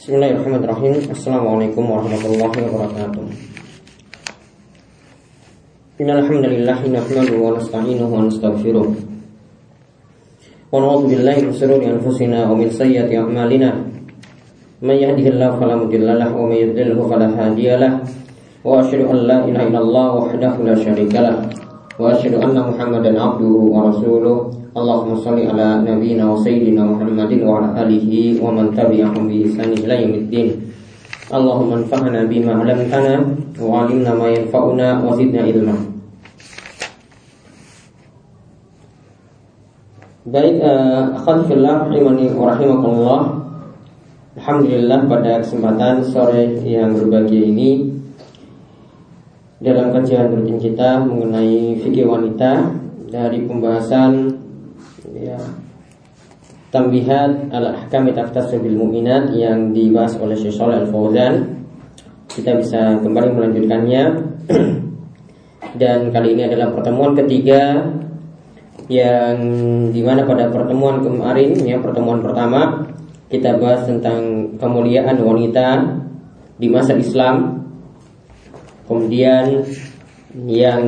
Bismillahirrahmanirrahim. Assalamualaikum warahmatullahi wabarakatuh. Innalhamdulillah Nahmadu wa nasta'inuhu wa nastaghfiruh. Wa na'udhu billahi min sururi anfusina wa min sayyati a'malina. Man yahdihillahu fala mudhillalah wa man yudlilhu fala hadiyalah Wa asyhadu an la ilaha illallah wahdahu la syarikalah Allahumma salli ala nabiyyina wa sayyidina Muhammadin wa ala alihi wa man tabi'ahum bi ihsan ila yaumiddin. Allahumma anfa'na bima 'allamtana wa 'allimna ma yanfa'una wa zidna ilma. Baik, uh, akhwan fillah rahimani wa rahimakumullah. Alhamdulillah pada kesempatan sore yang berbahagia ini dalam kajian rutin kita mengenai fikih wanita dari pembahasan ya tambihat al-ahkam tafsir mu'minat yang dibahas oleh Syekh Shalih Al-Fauzan. Kita bisa kembali melanjutkannya. Dan kali ini adalah pertemuan ketiga yang di mana pada pertemuan kemarin ya pertemuan pertama kita bahas tentang kemuliaan wanita di masa Islam. Kemudian yang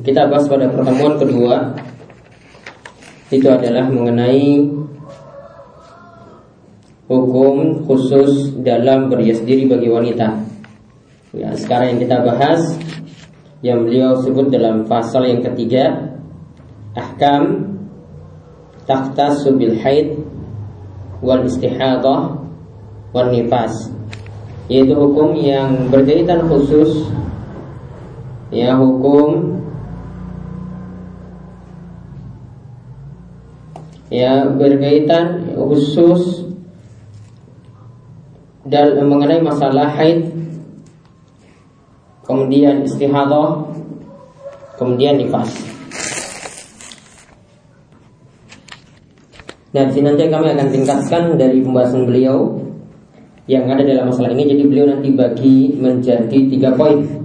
kita bahas pada pertemuan kedua itu adalah mengenai hukum khusus dalam berhias diri bagi wanita. Ya, sekarang yang kita bahas yang beliau sebut dalam pasal yang ketiga ahkam takhtas bil haid wal istihadah wal nifas yaitu hukum yang berkaitan khusus ya hukum ya berkaitan khusus dan mengenai masalah haid kemudian istihadah kemudian nifas sini nanti kami akan tingkatkan dari pembahasan beliau yang ada dalam masalah ini. Jadi beliau nanti bagi menjadi tiga poin.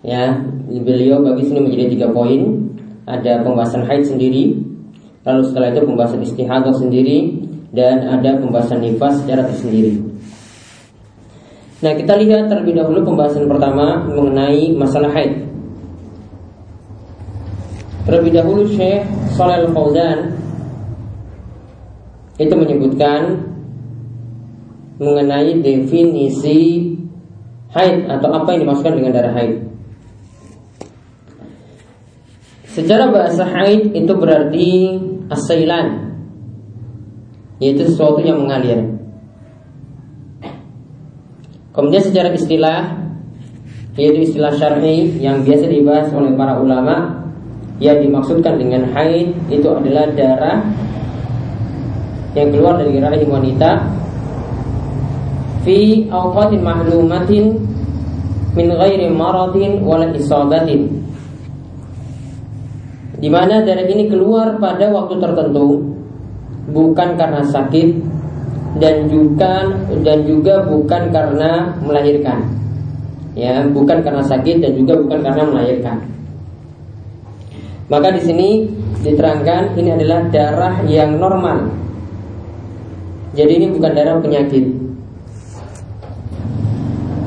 Ya, beliau bagi sini menjadi tiga poin. Ada pembahasan haid sendiri, Lalu setelah itu pembahasan istihadah sendiri dan ada pembahasan nifas secara tersendiri. Nah kita lihat terlebih dahulu pembahasan pertama mengenai masalah haid. Terlebih dahulu Syekh Saleh Al-Fauzan itu menyebutkan mengenai definisi haid atau apa yang dimaksudkan dengan darah haid. Secara bahasa haid itu berarti asailan Yaitu sesuatu yang mengalir. Kemudian secara istilah Yaitu istilah syar'i yang biasa dibahas oleh para ulama Yang dimaksudkan dengan haid itu adalah darah Yang keluar dari rahim wanita. Fi awqatin mahlumatin Min ghairi maradin wala isabatin di mana darah ini keluar pada waktu tertentu bukan karena sakit dan juga dan juga bukan karena melahirkan. Ya bukan karena sakit dan juga bukan karena melahirkan. Maka di sini diterangkan ini adalah darah yang normal. Jadi ini bukan darah penyakit.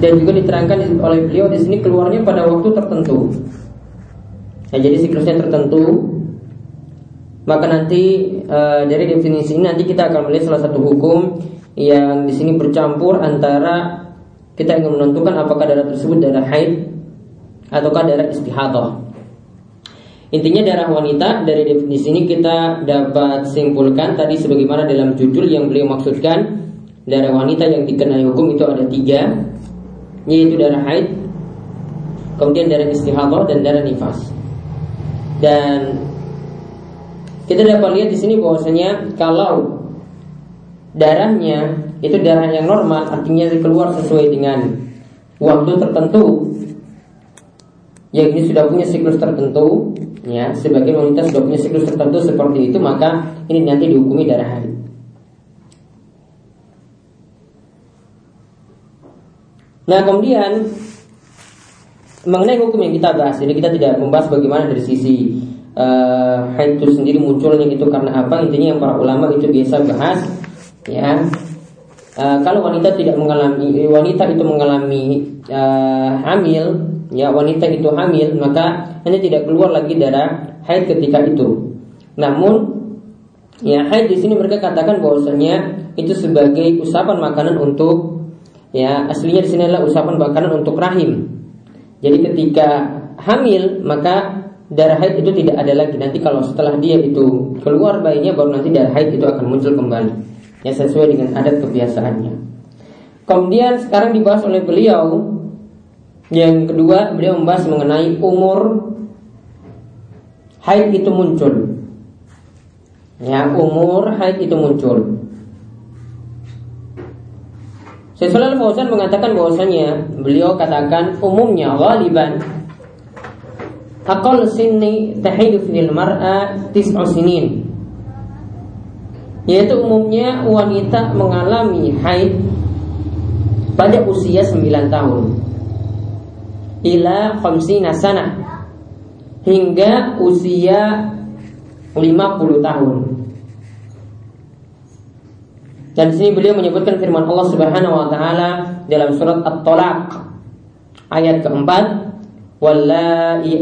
Dan juga diterangkan oleh beliau di sini keluarnya pada waktu tertentu Nah, jadi siklusnya tertentu. Maka nanti e, dari definisi ini nanti kita akan melihat salah satu hukum yang di sini bercampur antara kita ingin menentukan apakah darah tersebut darah haid ataukah darah istihadah. Intinya darah wanita dari definisi ini kita dapat simpulkan tadi sebagaimana dalam judul yang beliau maksudkan darah wanita yang dikenai hukum itu ada tiga yaitu darah haid, kemudian darah istihadah dan darah nifas. Dan kita dapat lihat di sini bahwasanya kalau darahnya itu darah yang normal artinya keluar sesuai dengan waktu tertentu. Yang ini sudah punya siklus tertentu ya. Sebagai wanita sudah punya siklus tertentu seperti itu maka ini nanti dihukumi darah. Haid Nah kemudian mengenai hukum yang kita bahas. Ini kita tidak membahas bagaimana dari sisi uh, haid itu sendiri munculnya itu karena apa. Intinya yang para ulama itu biasa bahas ya. Uh, kalau wanita tidak mengalami wanita itu mengalami uh, hamil ya wanita itu hamil maka hanya tidak keluar lagi darah haid ketika itu. Namun ya haid di sini mereka katakan bahwasanya itu sebagai usapan makanan untuk ya aslinya di sini adalah usapan makanan untuk rahim jadi ketika hamil maka darah haid itu tidak ada lagi. Nanti kalau setelah dia itu keluar bayinya baru nanti darah haid itu akan muncul kembali. Ya sesuai dengan adat kebiasaannya. Kemudian sekarang dibahas oleh beliau. Yang kedua beliau membahas mengenai umur haid itu muncul. Ya umur haid itu muncul Syaikhul Fauzan mengatakan bahwasanya beliau katakan umumnya ghaliban. Aqal sinni tahidu fil mar'a tis'u sinin. Yaitu umumnya wanita mengalami haid pada usia 9 tahun. Ila khamsina sana. Hingga usia 50 tahun dan di sini beliau menyebutkan firman Allah Subhanahu wa taala dalam surat At-Talaq ayat keempat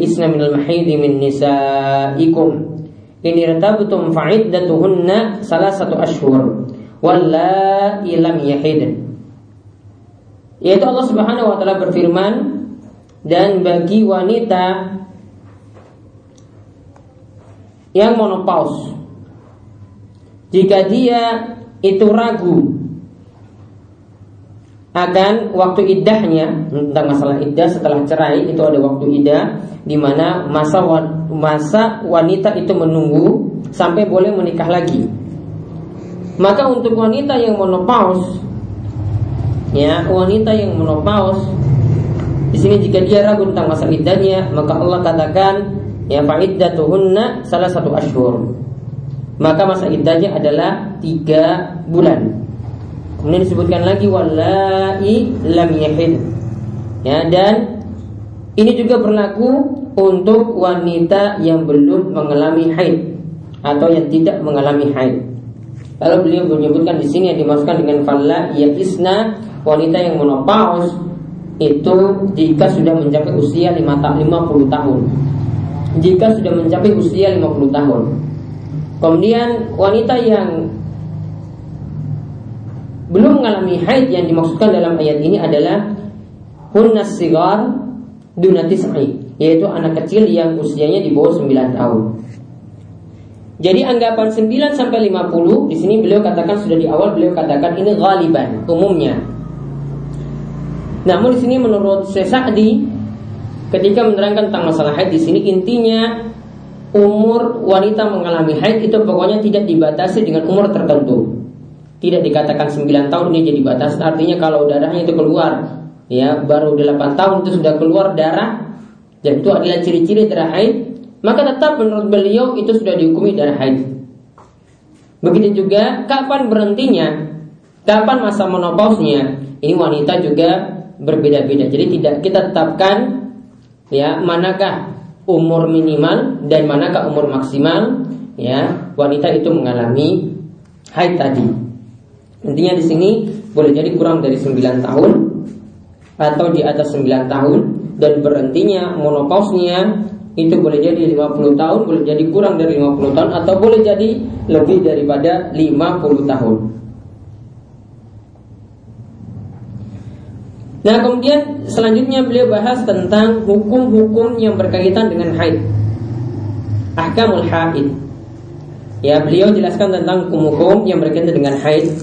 isna minal min nisaikum in irtabtum fa'iddatuhunna salasatu ashhur wallai lam yaitu Allah Subhanahu wa taala berfirman dan bagi wanita yang monopause jika dia itu ragu akan waktu iddahnya tentang masalah iddah setelah cerai itu ada waktu iddah di mana masa masa wanita itu menunggu sampai boleh menikah lagi. Maka untuk wanita yang menopause ya, wanita yang menopause di sini jika dia ragu tentang masa iddahnya, maka Allah katakan ya fa'iddatuhunna salah satu ashur. Maka masa iddahnya adalah tiga bulan. Kemudian disebutkan lagi walai lam yahid. Ya, dan ini juga berlaku untuk wanita yang belum mengalami haid atau yang tidak mengalami haid. Kalau beliau menyebutkan di sini yang dimaksudkan dengan falla isna wanita yang menopause itu jika sudah mencapai usia 5 50 tahun. Jika sudah mencapai usia 50 tahun. Kemudian wanita yang belum mengalami haid yang dimaksudkan dalam ayat ini adalah hunnas sigar dunatis'i yaitu anak kecil yang usianya di bawah 9 tahun. Jadi anggapan 9 sampai 50 di sini beliau katakan sudah di awal beliau katakan ini ghaliban umumnya. Namun di sini menurut Sesadi ketika menerangkan tentang masalah haid di sini intinya umur wanita mengalami haid itu pokoknya tidak dibatasi dengan umur tertentu. Tidak dikatakan 9 tahun ini jadi batas Artinya kalau darahnya itu keluar ya Baru 8 tahun itu sudah keluar darah Dan itu adalah ciri-ciri darah haid Maka tetap menurut beliau itu sudah dihukumi darah haid Begitu juga kapan berhentinya Kapan masa menopausnya Ini wanita juga berbeda-beda Jadi tidak kita tetapkan ya manakah umur minimal dan manakah umur maksimal ya wanita itu mengalami haid tadi. Intinya di sini boleh jadi kurang dari 9 tahun atau di atas 9 tahun dan berhentinya monopausnya itu boleh jadi 50 tahun, boleh jadi kurang dari 50 tahun atau boleh jadi lebih daripada 50 tahun. Nah kemudian selanjutnya beliau bahas tentang hukum-hukum yang berkaitan dengan haid. Ahkamul haid. Ya beliau jelaskan tentang hukum-hukum yang berkaitan dengan haid.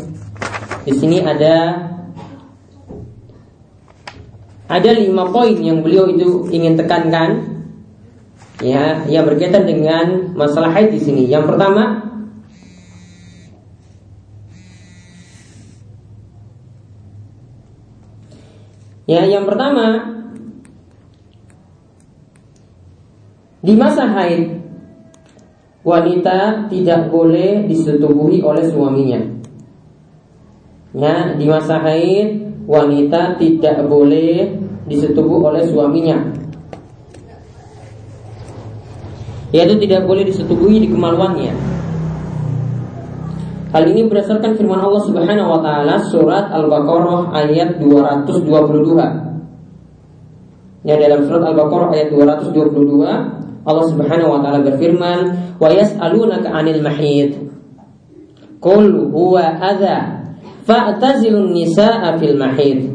Di sini ada ada lima poin yang beliau itu ingin tekankan. Ya yang berkaitan dengan masalah haid di sini. Yang pertama Ya, yang pertama di masa haid wanita tidak boleh disetubuhi oleh suaminya. Ya, di masa haid wanita tidak boleh disetubuh oleh suaminya. Yaitu tidak boleh disetubuhi di kemaluannya. Hal ini berdasarkan firman Allah Subhanahu wa taala surat Al-Baqarah ayat 222. Ya dalam surat Al-Baqarah ayat 222 Allah Subhanahu wa taala berfirman, "Wa yas'alunaka 'anil mahid." Qul huwa adza fa'tazilun nisaa fil mahid.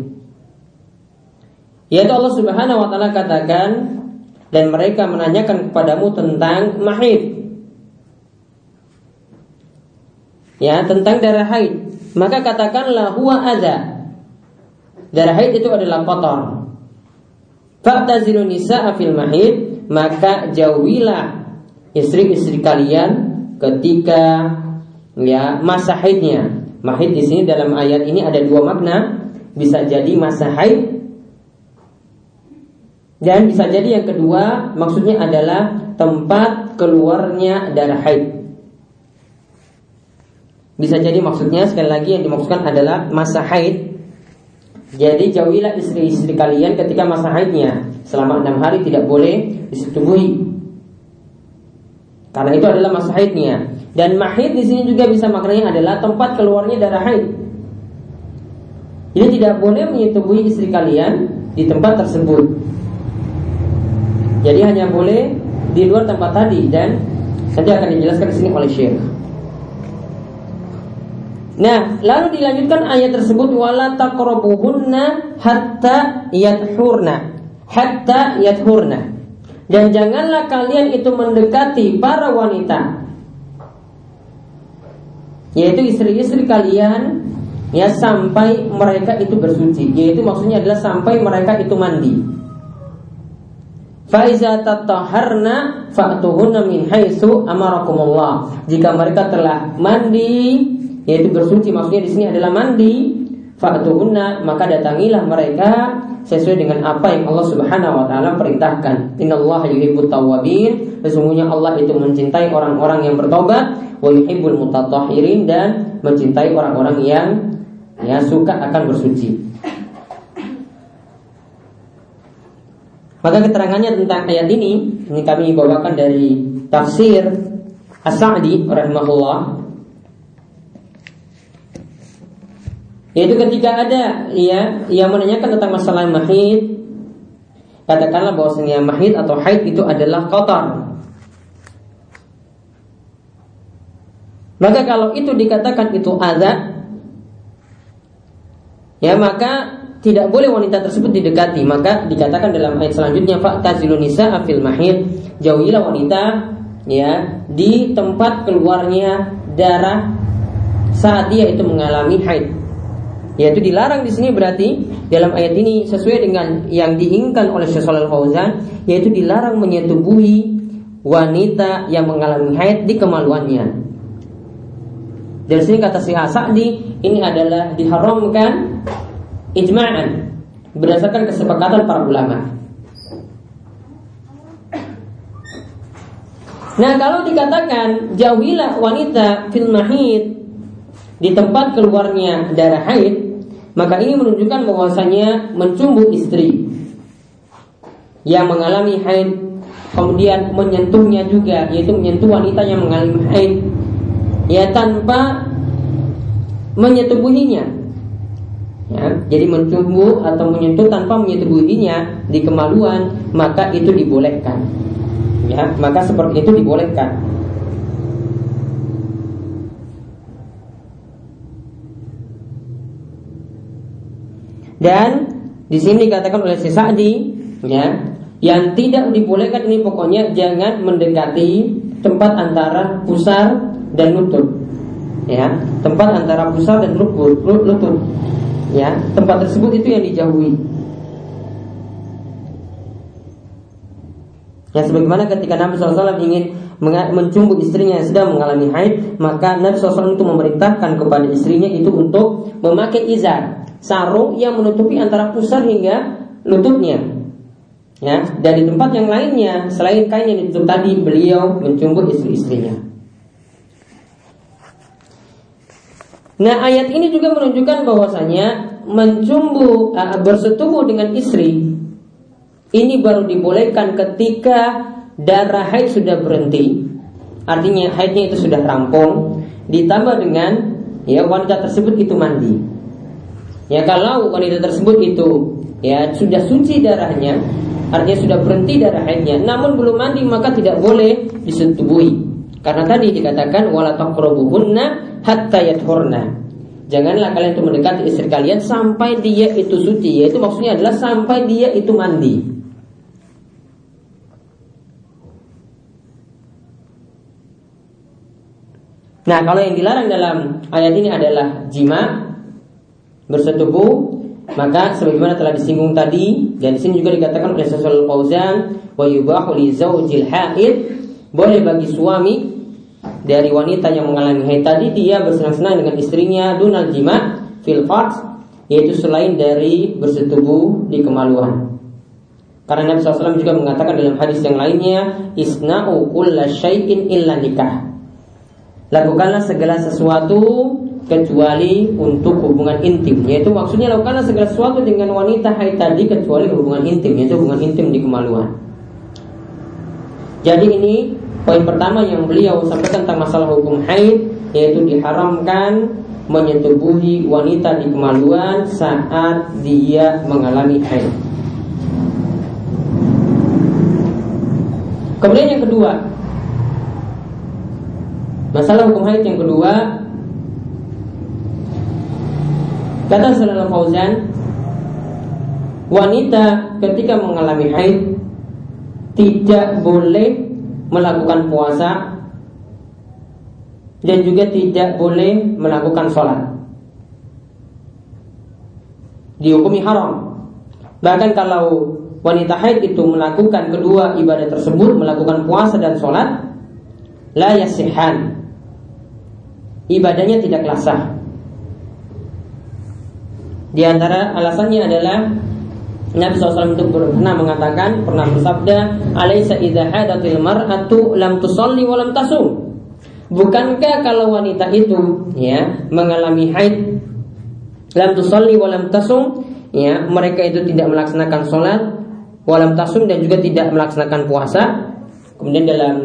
Yaitu Allah Subhanahu wa taala katakan dan mereka menanyakan kepadamu tentang mahid ya tentang darah haid maka katakanlah huwa ada darah haid itu adalah kotor Fa'tazilu nisa'a fil mahid maka jauhilah istri-istri kalian ketika ya masa haidnya. Mahid di sini dalam ayat ini ada dua makna, bisa jadi masa haid dan bisa jadi yang kedua maksudnya adalah tempat keluarnya darah haid. Bisa jadi maksudnya sekali lagi yang dimaksudkan adalah masa haid. Jadi jauhilah istri-istri kalian ketika masa haidnya selama enam hari tidak boleh disetubuhi. Karena itu adalah masa haidnya. Dan mahid di sini juga bisa maknanya adalah tempat keluarnya darah haid. Jadi tidak boleh menyetubuhi istri kalian di tempat tersebut. Jadi hanya boleh di luar tempat tadi dan nanti akan dijelaskan di sini oleh Syekh. Nah, lalu dilanjutkan ayat tersebut wala taqrabuhunna hatta yathurna. Hatta yathurna. Dan janganlah kalian itu mendekati para wanita. Yaitu istri-istri kalian ya sampai mereka itu bersuci. Yaitu maksudnya adalah sampai mereka itu mandi. Faiza tataharna fa'tuhunna min haitsu amarakumullah. Jika mereka telah mandi yaitu bersuci maksudnya di sini adalah mandi fa'tuhunna maka datangilah mereka sesuai dengan apa yang Allah Subhanahu wa taala perintahkan. Innallaha yuhibbut tawwabin. Sesungguhnya Allah itu mencintai orang-orang yang bertobat wa yuhibbul mutatahhirin dan mencintai orang-orang yang ya suka akan bersuci. Maka keterangannya tentang ayat ini ini kami bawakan dari tafsir As-Sa'di rahimahullah Yaitu ketika ada ya yang menanyakan tentang masalah mahid, katakanlah bahwasanya mahid atau haid itu adalah kotor. Maka kalau itu dikatakan itu ada, ya maka tidak boleh wanita tersebut didekati. Maka dikatakan dalam ayat selanjutnya Pak nisa afil mahid, jauhilah wanita ya di tempat keluarnya darah saat dia itu mengalami haid. Yaitu dilarang di sini berarti dalam ayat ini sesuai dengan yang diinginkan oleh Syekh Shalal Fauzan yaitu dilarang menyetubuhi wanita yang mengalami haid di kemaluannya. Dari sini kata Syekh Sa'di ini adalah diharamkan ijma'an berdasarkan kesepakatan para ulama. Nah kalau dikatakan jauhilah wanita fil mahid di tempat keluarnya darah haid, maka ini menunjukkan bahwasanya mencumbu istri yang mengalami haid kemudian menyentuhnya juga yaitu menyentuh wanita yang mengalami haid ya tanpa menyetubuhinya ya, jadi mencumbu atau menyentuh tanpa menyetubuhinya di kemaluan maka itu dibolehkan. Ya maka seperti itu dibolehkan Dan di sini dikatakan oleh si Sa'di ya, yang tidak dibolehkan ini pokoknya jangan mendekati tempat antara pusar dan lutut. Ya, tempat antara pusar dan lutut. Ya, tempat tersebut itu yang dijauhi. Ya sebagaimana ketika Nabi SAW ingin mencumbu istrinya yang sedang mengalami haid, maka Nabi SAW itu memerintahkan kepada istrinya itu untuk memakai izar sarung yang menutupi antara pusar hingga lututnya. Ya, dan di tempat yang lainnya selain kain yang ditutup tadi beliau mencumbu istri-istrinya. Nah, ayat ini juga menunjukkan bahwasanya mencumbu uh, bersetubuh dengan istri ini baru dibolehkan ketika darah haid sudah berhenti. Artinya haidnya itu sudah rampung ditambah dengan ya wanita tersebut itu mandi. Ya kalau wanita tersebut itu ya sudah suci darahnya, artinya sudah berhenti darah haidnya, namun belum mandi maka tidak boleh disentuhi. Karena tadi dikatakan wala taqrabuhunna hatta yathurna. Janganlah kalian itu mendekati istri kalian sampai dia itu suci, yaitu maksudnya adalah sampai dia itu mandi. Nah, kalau yang dilarang dalam ayat ini adalah jima bersetubuh, maka sebagaimana telah disinggung tadi dan di sini juga dikatakan oleh Syaikh Fauzan wa yubahu li boleh bagi suami dari wanita yang mengalami haid tadi dia bersenang-senang dengan istrinya dunal jima fil yaitu selain dari bersetubuh di kemaluan. Karena Nabi SAW juga mengatakan dalam hadis yang lainnya isna'u kulla syai'in illa nikah Lakukanlah segala sesuatu kecuali untuk hubungan intim. Yaitu maksudnya lakukanlah segala sesuatu dengan wanita haid tadi kecuali hubungan intim yaitu hubungan intim di kemaluan. Jadi ini poin pertama yang beliau sampaikan tentang masalah hukum haid yaitu diharamkan menyetubuhi wanita di kemaluan saat dia mengalami haid. Kemudian yang kedua Masalah hukum haid yang kedua Kata Salah Fauzan Wanita ketika mengalami haid Tidak boleh melakukan puasa Dan juga tidak boleh melakukan sholat. Dihukumi haram. Bahkan kalau wanita haid itu melakukan kedua ibadah tersebut Melakukan puasa dan sholat La yasihan. Ibadahnya tidak sah. Di antara alasannya adalah Nabi SAW itu pernah mengatakan, pernah bersabda, "Alaisa idza hadatil mar'atu lam tusalli wa lam tasum." Bukankah kalau wanita itu ya mengalami haid lam tusalli wa lam tasum, ya mereka itu tidak melaksanakan sholat, walam tasum dan juga tidak melaksanakan puasa. Kemudian dalam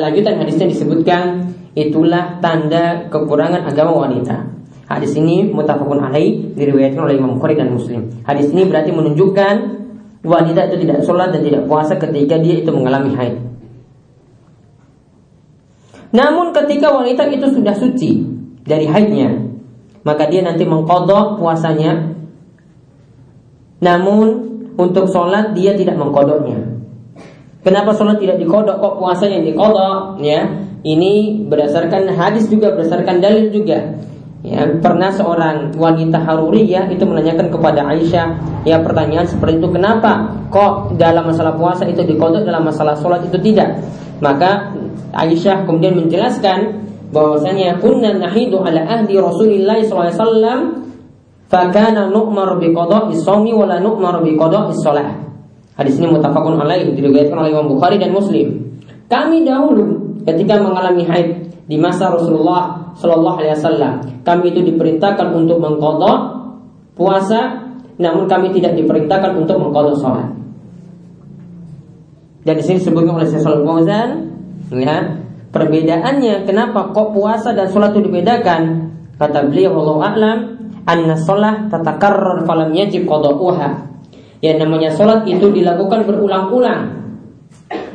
lanjutan hadisnya disebutkan itulah tanda kekurangan agama wanita. Hadis ini mutafakun alaih diriwayatkan oleh Imam Bukhari dan Muslim. Hadis ini berarti menunjukkan wanita itu tidak sholat dan tidak puasa ketika dia itu mengalami haid. Namun ketika wanita itu sudah suci dari haidnya, maka dia nanti mengkodok puasanya. Namun untuk sholat dia tidak mengkodoknya. Kenapa sholat tidak dikodok kok puasa yang dikodok? Ya, ini berdasarkan hadis juga berdasarkan dalil juga. Ya, pernah seorang wanita Haruriyah itu menanyakan kepada Aisyah, ya pertanyaan seperti itu kenapa kok dalam masalah puasa itu dikodok dalam masalah sholat itu tidak? Maka Aisyah kemudian menjelaskan bahwasanya kunna nahidu ala ahdi Rasulillah SAW fakana nu'mar bi qada'i shaumi wa la nu'mar bi shalah. Hadis ini mutafakun alaih diriwayatkan oleh Imam Bukhari dan Muslim. Kami dahulu ketika mengalami haid di masa Rasulullah Shallallahu Alaihi Wasallam. Kami itu diperintahkan untuk mengkodok puasa, namun kami tidak diperintahkan untuk mengkodok sholat. Dan di sini disebutkan oleh Syekh Fauzan, ya, perbedaannya kenapa kok puasa dan sholat itu dibedakan? Kata beliau Allah a'lam, anna sholat tatakarrar falam yajib qada'uha. Yang namanya sholat itu dilakukan berulang-ulang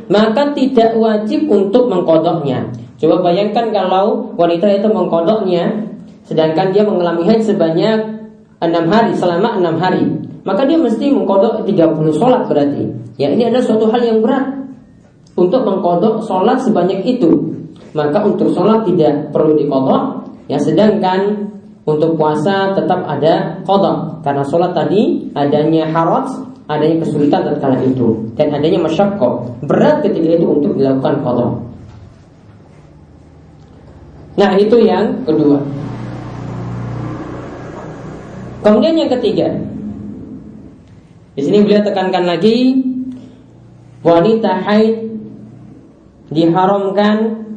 maka tidak wajib untuk mengkodoknya. Coba bayangkan kalau wanita itu mengkodoknya, sedangkan dia mengalami haid sebanyak enam hari selama enam hari, maka dia mesti mengkodok 30 sholat berarti. Ya ini adalah suatu hal yang berat untuk mengkodok sholat sebanyak itu. Maka untuk sholat tidak perlu dikodok, ya sedangkan untuk puasa tetap ada kodok karena sholat tadi adanya haraj adanya kesulitan tatkala itu dan adanya masyakko berat ketika itu untuk dilakukan qada. Nah, itu yang kedua. Kemudian yang ketiga. Di sini beliau tekankan lagi wanita haid diharamkan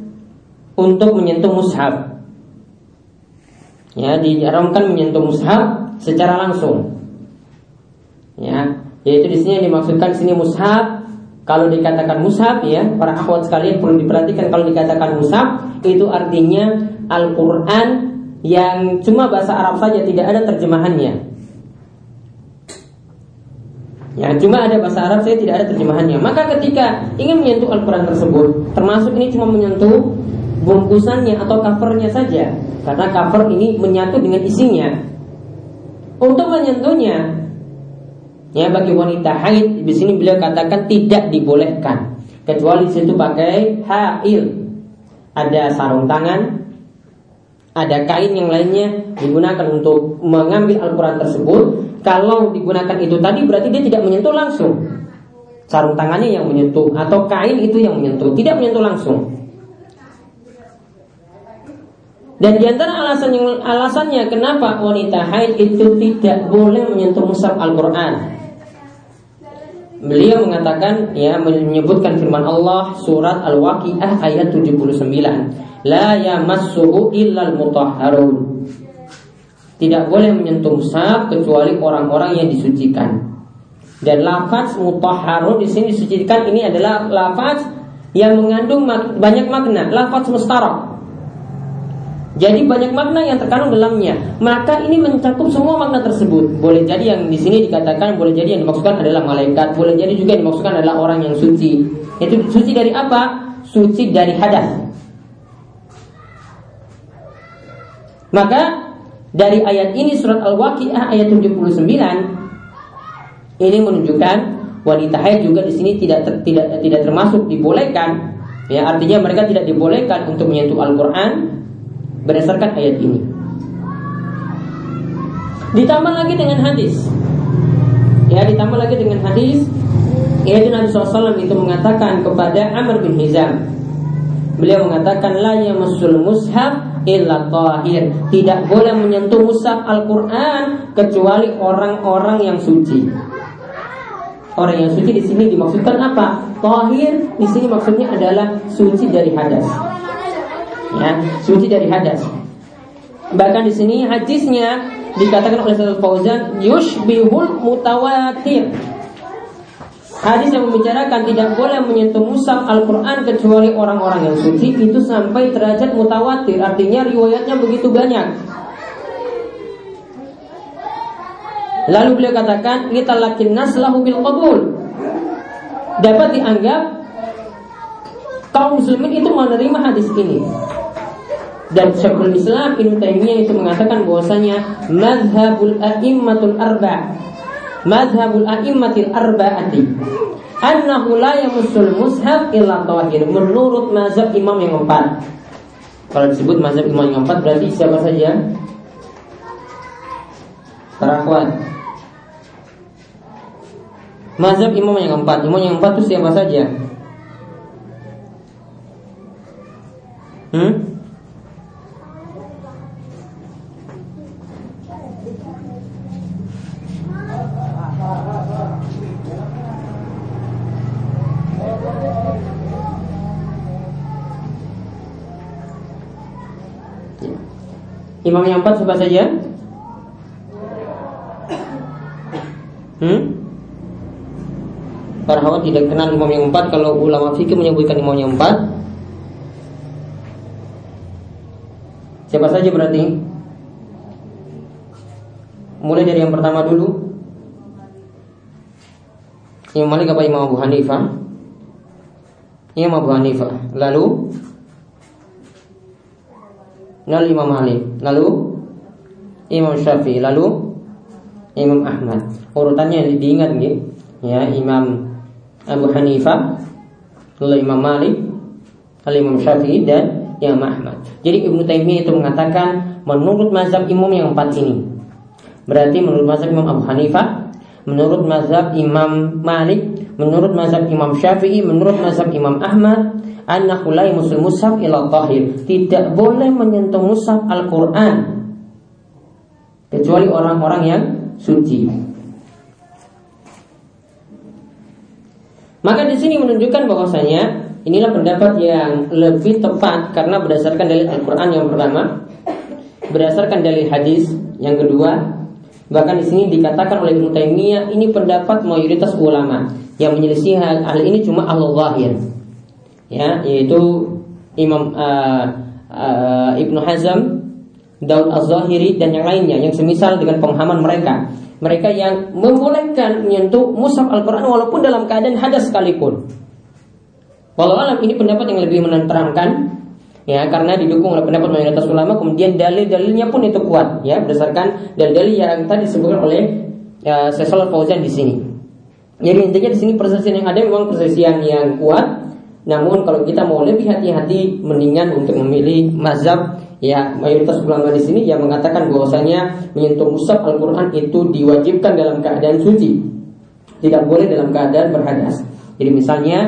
untuk menyentuh mushaf. Ya, diharamkan menyentuh mushaf secara langsung. Ya, yaitu di sini yang dimaksudkan di sini mushaf. Kalau dikatakan mushaf ya, para akhwat sekalian perlu diperhatikan kalau dikatakan mushaf itu artinya Al-Quran yang cuma bahasa Arab saja tidak ada terjemahannya. Ya, cuma ada bahasa Arab saya tidak ada terjemahannya. Maka ketika ingin menyentuh Al-Quran tersebut, termasuk ini cuma menyentuh bungkusannya atau covernya saja, karena cover ini menyatu dengan isinya. Untuk menyentuhnya, ya bagi wanita haid di sini beliau katakan tidak dibolehkan, kecuali situ pakai hail, ada sarung tangan, ada kain yang lainnya digunakan untuk mengambil Al-Quran tersebut. Kalau digunakan itu tadi berarti dia tidak menyentuh langsung. Sarung tangannya yang menyentuh atau kain itu yang menyentuh, tidak menyentuh langsung. Dan di antara alasan yang alasannya kenapa wanita haid itu tidak boleh menyentuh mushaf Al-Quran. Beliau mengatakan ya menyebutkan firman Allah surat Al-Waqiah ayat 79. La yamassuhu illal mutahharun. Tidak boleh menyentuh mushaf kecuali orang-orang yang disucikan. Dan lafaz mutahharun di sini disucikan ini adalah lafaz yang mengandung banyak makna, lafaz mustarak. Jadi banyak makna yang terkandung dalamnya. Maka ini mencakup semua makna tersebut. Boleh jadi yang di sini dikatakan, boleh jadi yang dimaksudkan adalah malaikat, boleh jadi juga yang dimaksudkan adalah orang yang suci. Itu suci dari apa? Suci dari hadas. Maka dari ayat ini surat Al-Waqiah ayat 79 ini menunjukkan wanita haid juga di sini tidak ter, tidak tidak termasuk dibolehkan. Ya, artinya mereka tidak dibolehkan untuk menyentuh Al-Qur'an berdasarkan ayat ini. Ditambah lagi dengan hadis. Ya, ditambah lagi dengan hadis yaitu Nabi SAW itu mengatakan kepada Amr bin Hizam Beliau mengatakan la yamassul mushaf illa tahir. Tidak boleh menyentuh mushaf Al-Qur'an kecuali orang-orang yang suci. Orang yang suci di sini dimaksudkan apa? Tahir di sini maksudnya adalah suci dari hadas ya suci dari hadas. Bahkan di sini hadisnya dikatakan oleh Syaikh Fauzan yushbihul mutawatir. Hadis yang membicarakan tidak boleh menyentuh musaf Al-Quran kecuali orang-orang yang suci itu sampai derajat mutawatir. Artinya riwayatnya begitu banyak. Lalu beliau katakan kita lakin naslahu bil qabul. Dapat dianggap kaum muslimin itu menerima hadis ini dan Syekhul Islam Ibnu Taimiyah itu mengatakan bahwasanya mazhabul a'immatul arba mazhabul a'immatil arba'ati annahu la yamussul mushaf illa tawahir menurut mazhab imam yang empat kalau disebut mazhab imam yang empat berarti siapa saja? Para akhwat. Mazhab imam yang empat imam yang empat itu siapa saja? Hmm? Imam yang empat siapa saja? Hmm? Para hawat tidak kenal imam yang empat Kalau ulama fikih menyebutkan imam yang empat Siapa saja berarti? Mulai dari yang pertama dulu Imam Malik apa Imam Abu Hanifah? Imam Abu Hanifah Lalu lalu Imam Malik, lalu Imam Syafi'i, lalu Imam Ahmad. Urutannya diingat nggih? Ya, Imam Abu Hanifah, lalu Imam Malik, lalu Imam Syafi'i dan Imam Ahmad. Jadi Ibnu Taimiyah itu mengatakan menurut mazhab imam yang empat ini. Berarti menurut mazhab Imam Abu Hanifah, menurut mazhab Imam Malik, menurut mazhab Imam Syafi'i, menurut mazhab Imam Ahmad, annahu la musul mushaf ila tahir. Tidak boleh menyentuh mushaf Al-Qur'an kecuali orang-orang yang suci. Maka di sini menunjukkan bahwasanya inilah pendapat yang lebih tepat karena berdasarkan dalil Al-Qur'an yang pertama, berdasarkan dalil hadis yang kedua, bahkan di sini dikatakan oleh Ibnu Taimiyah ini pendapat mayoritas ulama yang menyelisih hal, hal ini cuma Allah zahir ya yaitu Imam uh, uh, Ibnu Hazm, Daud Az-Zahiri dan yang lainnya yang semisal dengan pemahaman mereka. Mereka yang membolehkan menyentuh mushaf Al-Qur'an walaupun dalam keadaan hadas sekalipun. Walau alam ini pendapat yang lebih menenteramkan ya karena didukung oleh pendapat mayoritas ulama kemudian dalil-dalilnya pun itu kuat ya berdasarkan dalil-dalil yang tadi disebutkan oleh ya, Sesol Fauzan di sini. Jadi intinya di sini persesian yang ada memang persesian yang kuat namun kalau kita mau lebih hati-hati mendingan untuk memilih mazhab ya mayoritas ulama di sini yang mengatakan bahwasanya menyentuh mushaf Al-Qur'an itu diwajibkan dalam keadaan suci. Tidak boleh dalam keadaan berhadas. Jadi misalnya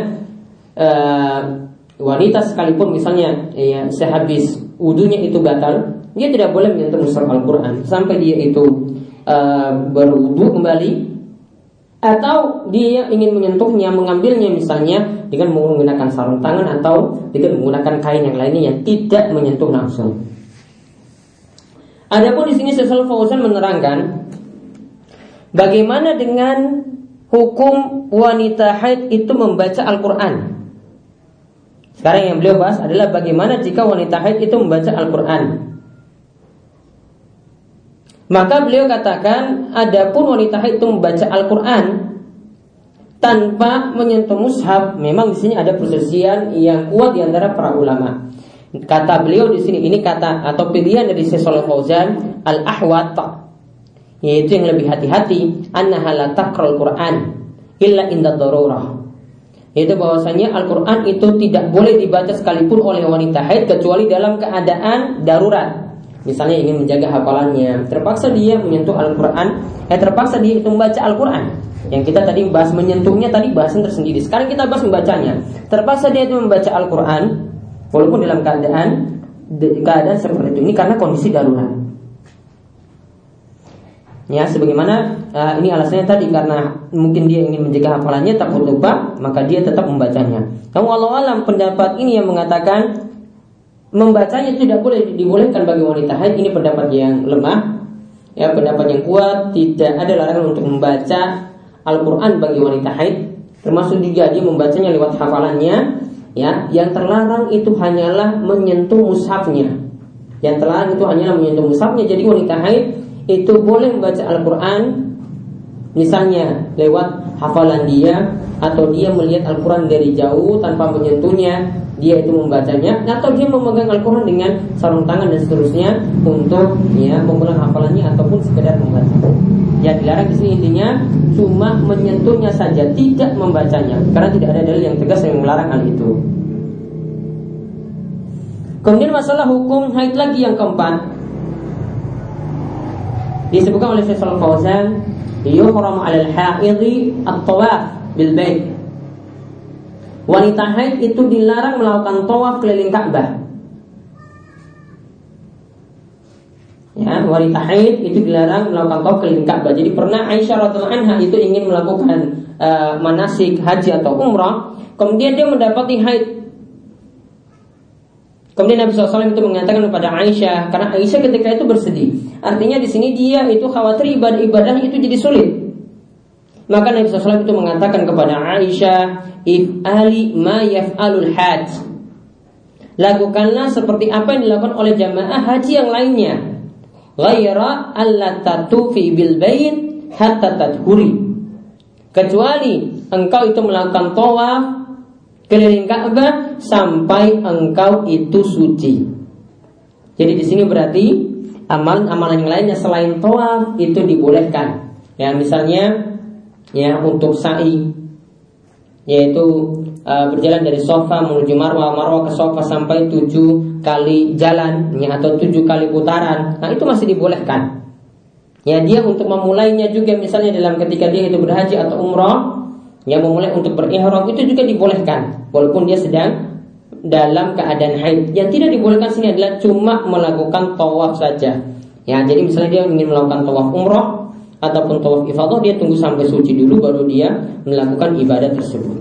uh, wanita sekalipun misalnya ya sehabis wudhunya itu batal, dia tidak boleh menyentuh mushaf Al-Qur'an sampai dia itu uh, berwudhu kembali atau dia ingin menyentuhnya, mengambilnya misalnya dengan menggunakan sarung tangan atau dengan menggunakan kain yang lainnya yang tidak menyentuh langsung. Adapun di sini Sesal Fauzan menerangkan bagaimana dengan hukum wanita haid itu membaca Al-Qur'an. Sekarang yang beliau bahas adalah bagaimana jika wanita haid itu membaca Al-Quran. Maka beliau katakan, adapun wanita haid itu membaca Al-Quran tanpa menyentuh mushaf, memang di sini ada perselisihan yang kuat di antara para ulama. Kata beliau di sini, ini kata atau pilihan dari Syekh Fauzan al-ahwat yaitu yang lebih hati-hati annaha la taqra'ul Qur'an illa inda darurah yaitu bahwasanya Al-Quran itu tidak boleh dibaca sekalipun oleh wanita haid kecuali dalam keadaan darurat. Misalnya ingin menjaga hafalannya, terpaksa dia menyentuh Al-Quran, eh terpaksa dia itu membaca Al-Quran. Yang kita tadi bahas menyentuhnya tadi bahasan tersendiri. Sekarang kita bahas membacanya. Terpaksa dia itu membaca Al-Quran, walaupun dalam keadaan keadaan seperti itu. Ini karena kondisi darurat. Ya, sebagaimana uh, ini alasannya tadi karena mungkin dia ingin menjaga hafalannya takut lupa, maka dia tetap membacanya. Kamu Allah alam pendapat ini yang mengatakan membacanya tidak boleh dibolehkan bagi wanita haid ini pendapat yang lemah. Ya, pendapat yang kuat tidak ada larangan untuk membaca Al-Qur'an bagi wanita haid, termasuk juga dia membacanya lewat hafalannya. Ya, yang terlarang itu hanyalah menyentuh mushafnya. Yang terlarang itu hanyalah menyentuh mushafnya. Jadi wanita haid itu boleh membaca Al-Quran misalnya lewat hafalan dia atau dia melihat Al-Quran dari jauh tanpa menyentuhnya dia itu membacanya atau dia memegang Al-Quran dengan sarung tangan dan seterusnya untuk ya mengulang hafalannya ataupun sekedar membaca. Ya dilarang di sini intinya cuma menyentuhnya saja, tidak membacanya karena tidak ada dalil yang tegas yang melarang hal itu. Kemudian masalah hukum haid lagi yang keempat disebutkan oleh Syekh Fauzan yuhram 'alal haidhi at-tawaf bil bait. Wanita haid itu dilarang melakukan tawaf keliling Ka'bah. Ya wanita haid itu dilarang melakukan tawaf keliling Ka'bah. Jadi pernah Aisyah radhiallahu anha itu ingin melakukan uh, manasik haji atau umrah kemudian dia mendapati haid. Kemudian Nabi SAW itu mengatakan kepada Aisyah karena Aisyah ketika itu bersedih. Artinya di sini dia itu khawatir ibadah-ibadah itu jadi sulit. Maka Nabi SAW itu mengatakan kepada Aisyah, if ali ma yaf'alul hajj. Lakukanlah seperti apa yang dilakukan oleh jamaah haji yang lainnya. Ghaira alla tatufi bil bait hatta tadhuri. Kecuali engkau itu melakukan tawaf keliling Ka'bah sampai engkau itu suci. Jadi di sini berarti amalan-amalan yang lainnya selain tawaf itu dibolehkan. Ya misalnya ya untuk sa'i yaitu uh, berjalan dari sofa menuju marwah marwah ke sofa sampai tujuh kali jalan ya, atau tujuh kali putaran nah itu masih dibolehkan ya dia untuk memulainya juga misalnya dalam ketika dia itu berhaji atau umroh yang memulai untuk berihram itu juga dibolehkan walaupun dia sedang dalam keadaan haid. Yang tidak dibolehkan sini adalah cuma melakukan tawaf saja. Ya, jadi misalnya dia ingin melakukan tawaf umroh ataupun tawaf ifadah dia tunggu sampai suci dulu baru dia melakukan ibadah tersebut.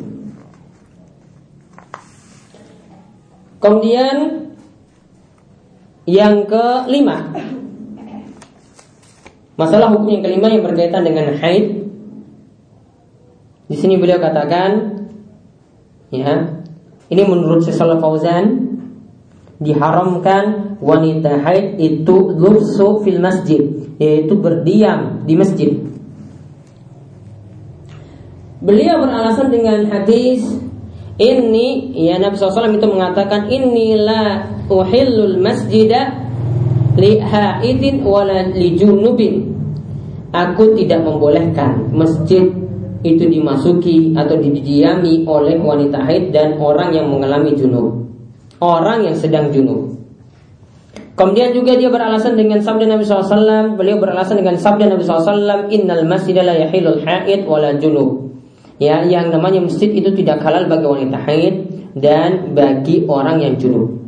Kemudian yang kelima Masalah hukum yang kelima yang berkaitan dengan haid di sini beliau katakan, ya, ini menurut Syekh Fauzan, diharamkan wanita haid itu lubsu fil masjid, yaitu berdiam di masjid. Beliau beralasan dengan hadis ini ya Nabi SAW itu mengatakan inilah uhillul masjidah li haidin wala li junubin. Aku tidak membolehkan masjid itu dimasuki atau didiami oleh wanita haid dan orang yang mengalami junub orang yang sedang junub. Kemudian juga dia beralasan dengan sabda Nabi SAW Beliau beralasan dengan sabda Nabi SAW Innal masjid la yahilul haid wala junub Ya, yang namanya masjid itu tidak halal bagi wanita haid dan bagi orang yang junub.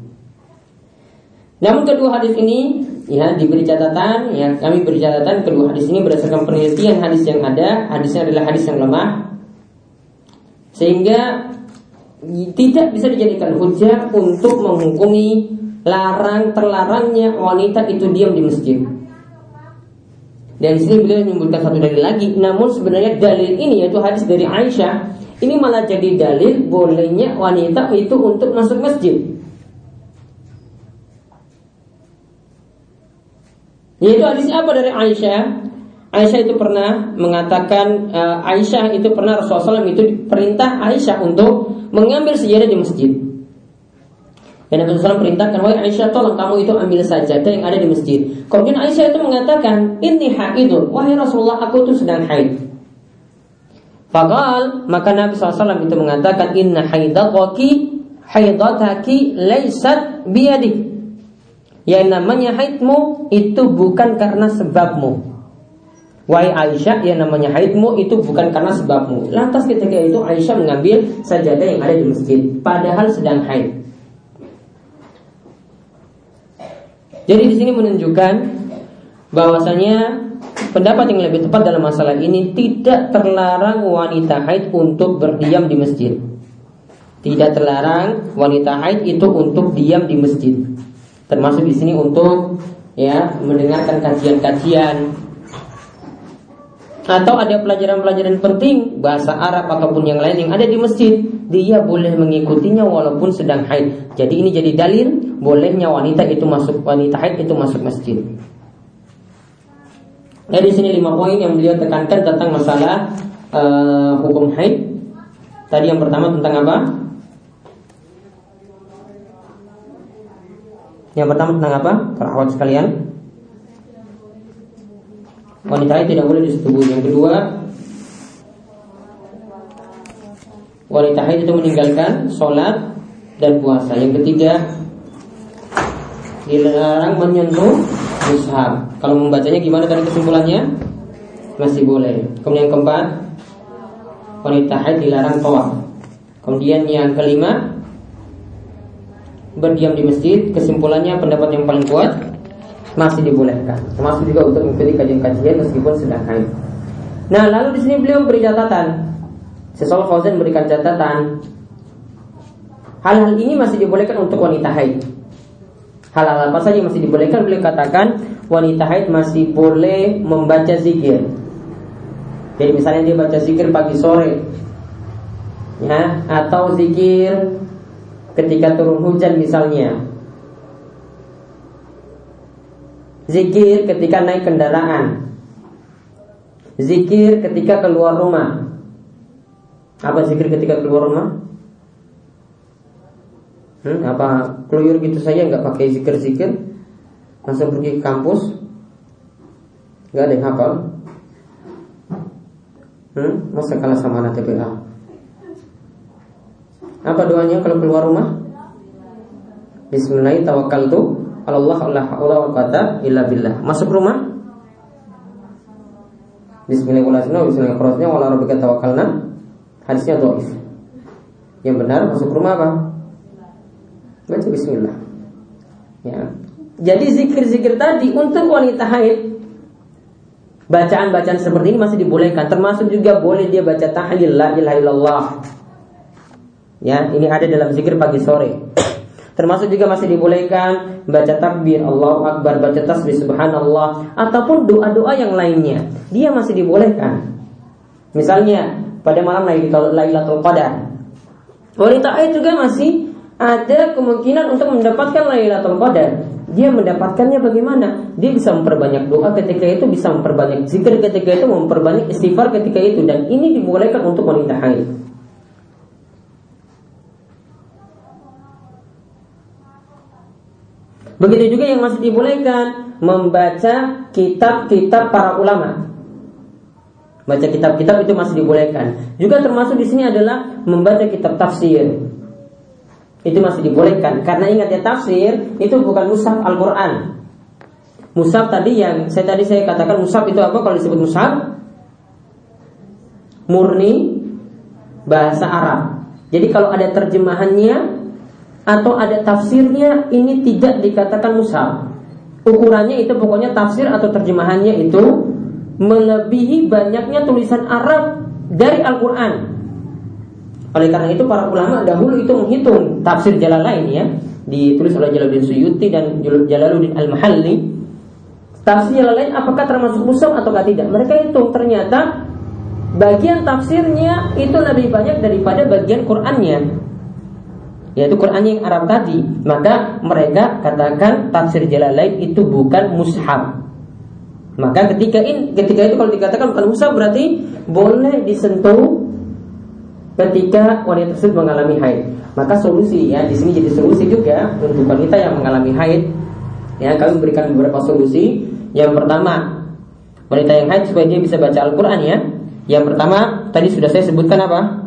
Namun kedua hadis ini ya diberi catatan ya kami beri catatan kedua hadis ini berdasarkan penelitian hadis yang ada hadisnya adalah hadis yang lemah sehingga tidak bisa dijadikan hujah untuk menghukumi larang terlarangnya wanita itu diam di masjid. Dan sini beliau menyebutkan satu dalil lagi. Namun sebenarnya dalil ini yaitu hadis dari Aisyah ini malah jadi dalil bolehnya wanita itu untuk masuk masjid. Yaitu hadis apa dari Aisyah? Aisyah itu pernah mengatakan uh, Aisyah itu pernah Rasulullah SAW itu perintah Aisyah untuk mengambil sejadah di masjid. Dan Nabi SAW perintahkan, wahai Aisyah tolong kamu itu ambil sajadah yang ada di masjid. Kemudian Aisyah itu mengatakan, ini haidun, wahai Rasulullah aku itu sedang haid. Fakal maka Nabi SAW itu mengatakan, inna haidataki haidataki laysat biadik. Yang namanya haidmu itu bukan karena sebabmu. Wahai Aisyah yang namanya haidmu itu bukan karena sebabmu. Lantas ketika itu Aisyah mengambil sajadah yang ada di masjid, padahal sedang haid. Jadi di sini menunjukkan bahwasanya pendapat yang lebih tepat dalam masalah ini tidak terlarang wanita haid untuk berdiam di masjid. Tidak terlarang wanita haid itu untuk diam di masjid. Termasuk di sini untuk ya mendengarkan kajian-kajian atau ada pelajaran-pelajaran penting bahasa Arab ataupun yang lain yang ada di masjid, dia boleh mengikutinya walaupun sedang haid. Jadi ini jadi dalil bolehnya wanita itu masuk wanita haid itu masuk masjid. Nah di sini lima poin yang beliau tekankan tentang masalah uh, hukum haid. Tadi yang pertama tentang apa? Yang pertama tentang apa? Para sekalian wanita tidak boleh disetubuhi. Yang kedua, wanita haid itu meninggalkan sholat dan puasa. Yang ketiga, dilarang menyentuh mushaf. Kalau membacanya gimana tadi kesimpulannya? Masih boleh. Kemudian yang keempat, wanita haid dilarang tawaf. Kemudian yang kelima, berdiam di masjid. Kesimpulannya pendapat yang paling kuat masih dibolehkan. Termasuk juga untuk mengikuti kajian-kajian meskipun sedang haid. Nah, lalu di sini beliau memberi catatan. Sesoal Fauzan memberikan catatan. Hal-hal ini masih dibolehkan untuk wanita haid. Hal-hal apa saja masih dibolehkan? Beliau katakan wanita haid masih boleh membaca zikir. Jadi misalnya dia baca zikir pagi sore, ya, atau zikir ketika turun hujan misalnya, Zikir ketika naik kendaraan. Zikir ketika keluar rumah. Apa zikir ketika keluar rumah? Hmm, apa keluyur gitu saja nggak pakai zikir-zikir? Langsung pergi ke kampus. Nggak ada yang hafal. Hmm, Masa kalah sama anak TPA Apa doanya kalau keluar rumah? Bismillahirrahmanirrahim Allah la haula wa quwata. Masuk rumah. Bismillahirrahmanirrahim. Bismillahirrahmanirrahim. Wala rabbika tawakkalna. Hadisnya dhaif. Yang benar masuk rumah apa? Baca bismillah. Ya. Jadi zikir-zikir tadi untuk wanita haid Bacaan-bacaan seperti ini masih dibolehkan Termasuk juga boleh dia baca tahlil La ilaha illallah Ya, ini ada dalam zikir pagi sore Termasuk juga masih dibolehkan baca takbir Allahu Akbar, baca tasbih subhanallah ataupun doa-doa yang lainnya. Dia masih dibolehkan. Misalnya pada malam Lailatul Qadar. Wanita ayat juga masih ada kemungkinan untuk mendapatkan Lailatul Qadar. Dia mendapatkannya bagaimana? Dia bisa memperbanyak doa ketika itu, bisa memperbanyak zikir ketika itu, memperbanyak istighfar ketika itu dan ini dibolehkan untuk wanita haid. Begitu juga yang masih dibolehkan membaca kitab-kitab para ulama. Baca kitab-kitab itu masih dibolehkan. Juga termasuk di sini adalah membaca kitab tafsir. Itu masih dibolehkan karena ingat ya tafsir itu bukan mushaf Al-Qur'an. Mushaf tadi yang saya tadi saya katakan mushaf itu apa kalau disebut mushaf? Murni bahasa Arab. Jadi kalau ada terjemahannya atau ada tafsirnya ini tidak dikatakan mushaf. Ukurannya itu pokoknya tafsir atau terjemahannya itu melebihi banyaknya tulisan Arab dari Al-Quran. Oleh karena itu para ulama dahulu itu menghitung tafsir Jalalain ya ditulis oleh Jalaluddin Suyuti dan Jalaluddin Al-Mahalli. Tafsir Jalalain apakah termasuk mushaf atau tidak? Mereka hitung ternyata bagian tafsirnya itu lebih banyak daripada bagian Qurannya yaitu Quran yang Arab tadi. Maka mereka katakan tafsir Jalalain itu bukan mushaf. Maka ketika ini ketika itu kalau dikatakan bukan mushaf berarti boleh disentuh ketika wanita tersebut mengalami haid. Maka solusi ya di sini jadi solusi juga untuk wanita yang mengalami haid. Ya kami berikan beberapa solusi. Yang pertama wanita yang haid supaya dia bisa baca Al-Quran ya. Yang pertama tadi sudah saya sebutkan apa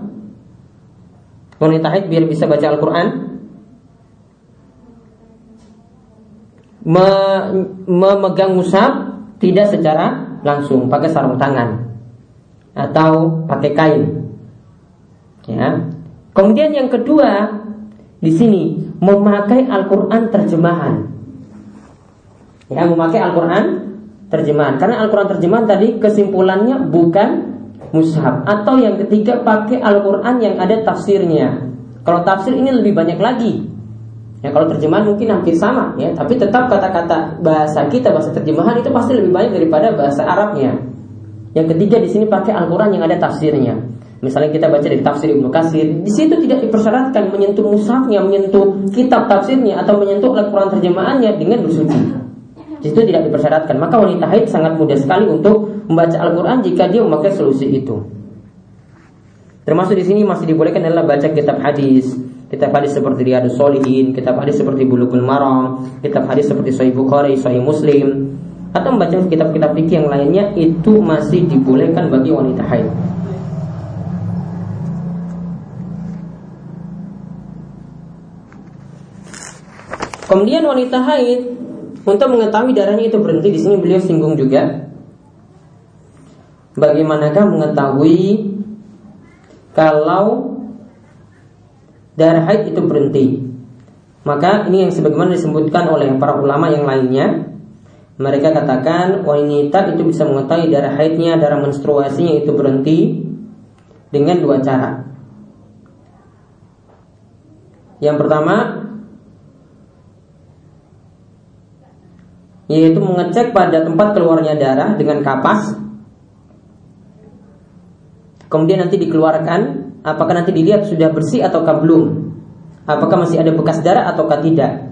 wanita haid biar bisa baca Al-Quran. Memegang musab tidak secara langsung pakai sarung tangan atau pakai kain. Ya. Kemudian yang kedua di sini memakai Al-Quran terjemahan. Ya memakai Al-Quran terjemahan. Karena Al-Quran terjemahan tadi kesimpulannya bukan mushaf atau yang ketiga pakai Al-Qur'an yang ada tafsirnya. Kalau tafsir ini lebih banyak lagi. Ya kalau terjemahan mungkin hampir sama ya, tapi tetap kata-kata bahasa kita bahasa terjemahan itu pasti lebih banyak daripada bahasa Arabnya. Yang ketiga di sini pakai Al-Qur'an yang ada tafsirnya. Misalnya kita baca dari tafsir Ibnu Katsir, di situ tidak dipersyaratkan menyentuh mushafnya, menyentuh kitab tafsirnya atau menyentuh Al-Qur'an terjemahannya dengan bersuci. Di situ tidak dipersyaratkan. Maka wanita haid sangat mudah sekali untuk membaca Al-Quran jika dia memakai solusi itu. Termasuk di sini masih dibolehkan adalah baca kitab hadis, kitab hadis seperti Riyadus Solihin, kitab hadis seperti Bulughul Maram, kitab hadis seperti Sahih Bukhari, Sahih Muslim, atau membaca kitab-kitab fikih yang lainnya itu masih dibolehkan bagi wanita haid. Kemudian wanita haid untuk mengetahui darahnya itu berhenti di sini beliau singgung juga. Bagaimanakah mengetahui kalau darah haid itu berhenti? Maka ini yang sebagaimana disebutkan oleh para ulama yang lainnya. Mereka katakan wanita itu bisa mengetahui darah haidnya, darah menstruasinya itu berhenti dengan dua cara. Yang pertama, yaitu mengecek pada tempat keluarnya darah dengan kapas kemudian nanti dikeluarkan apakah nanti dilihat sudah bersih ataukah belum? Apakah masih ada bekas darah ataukah tidak?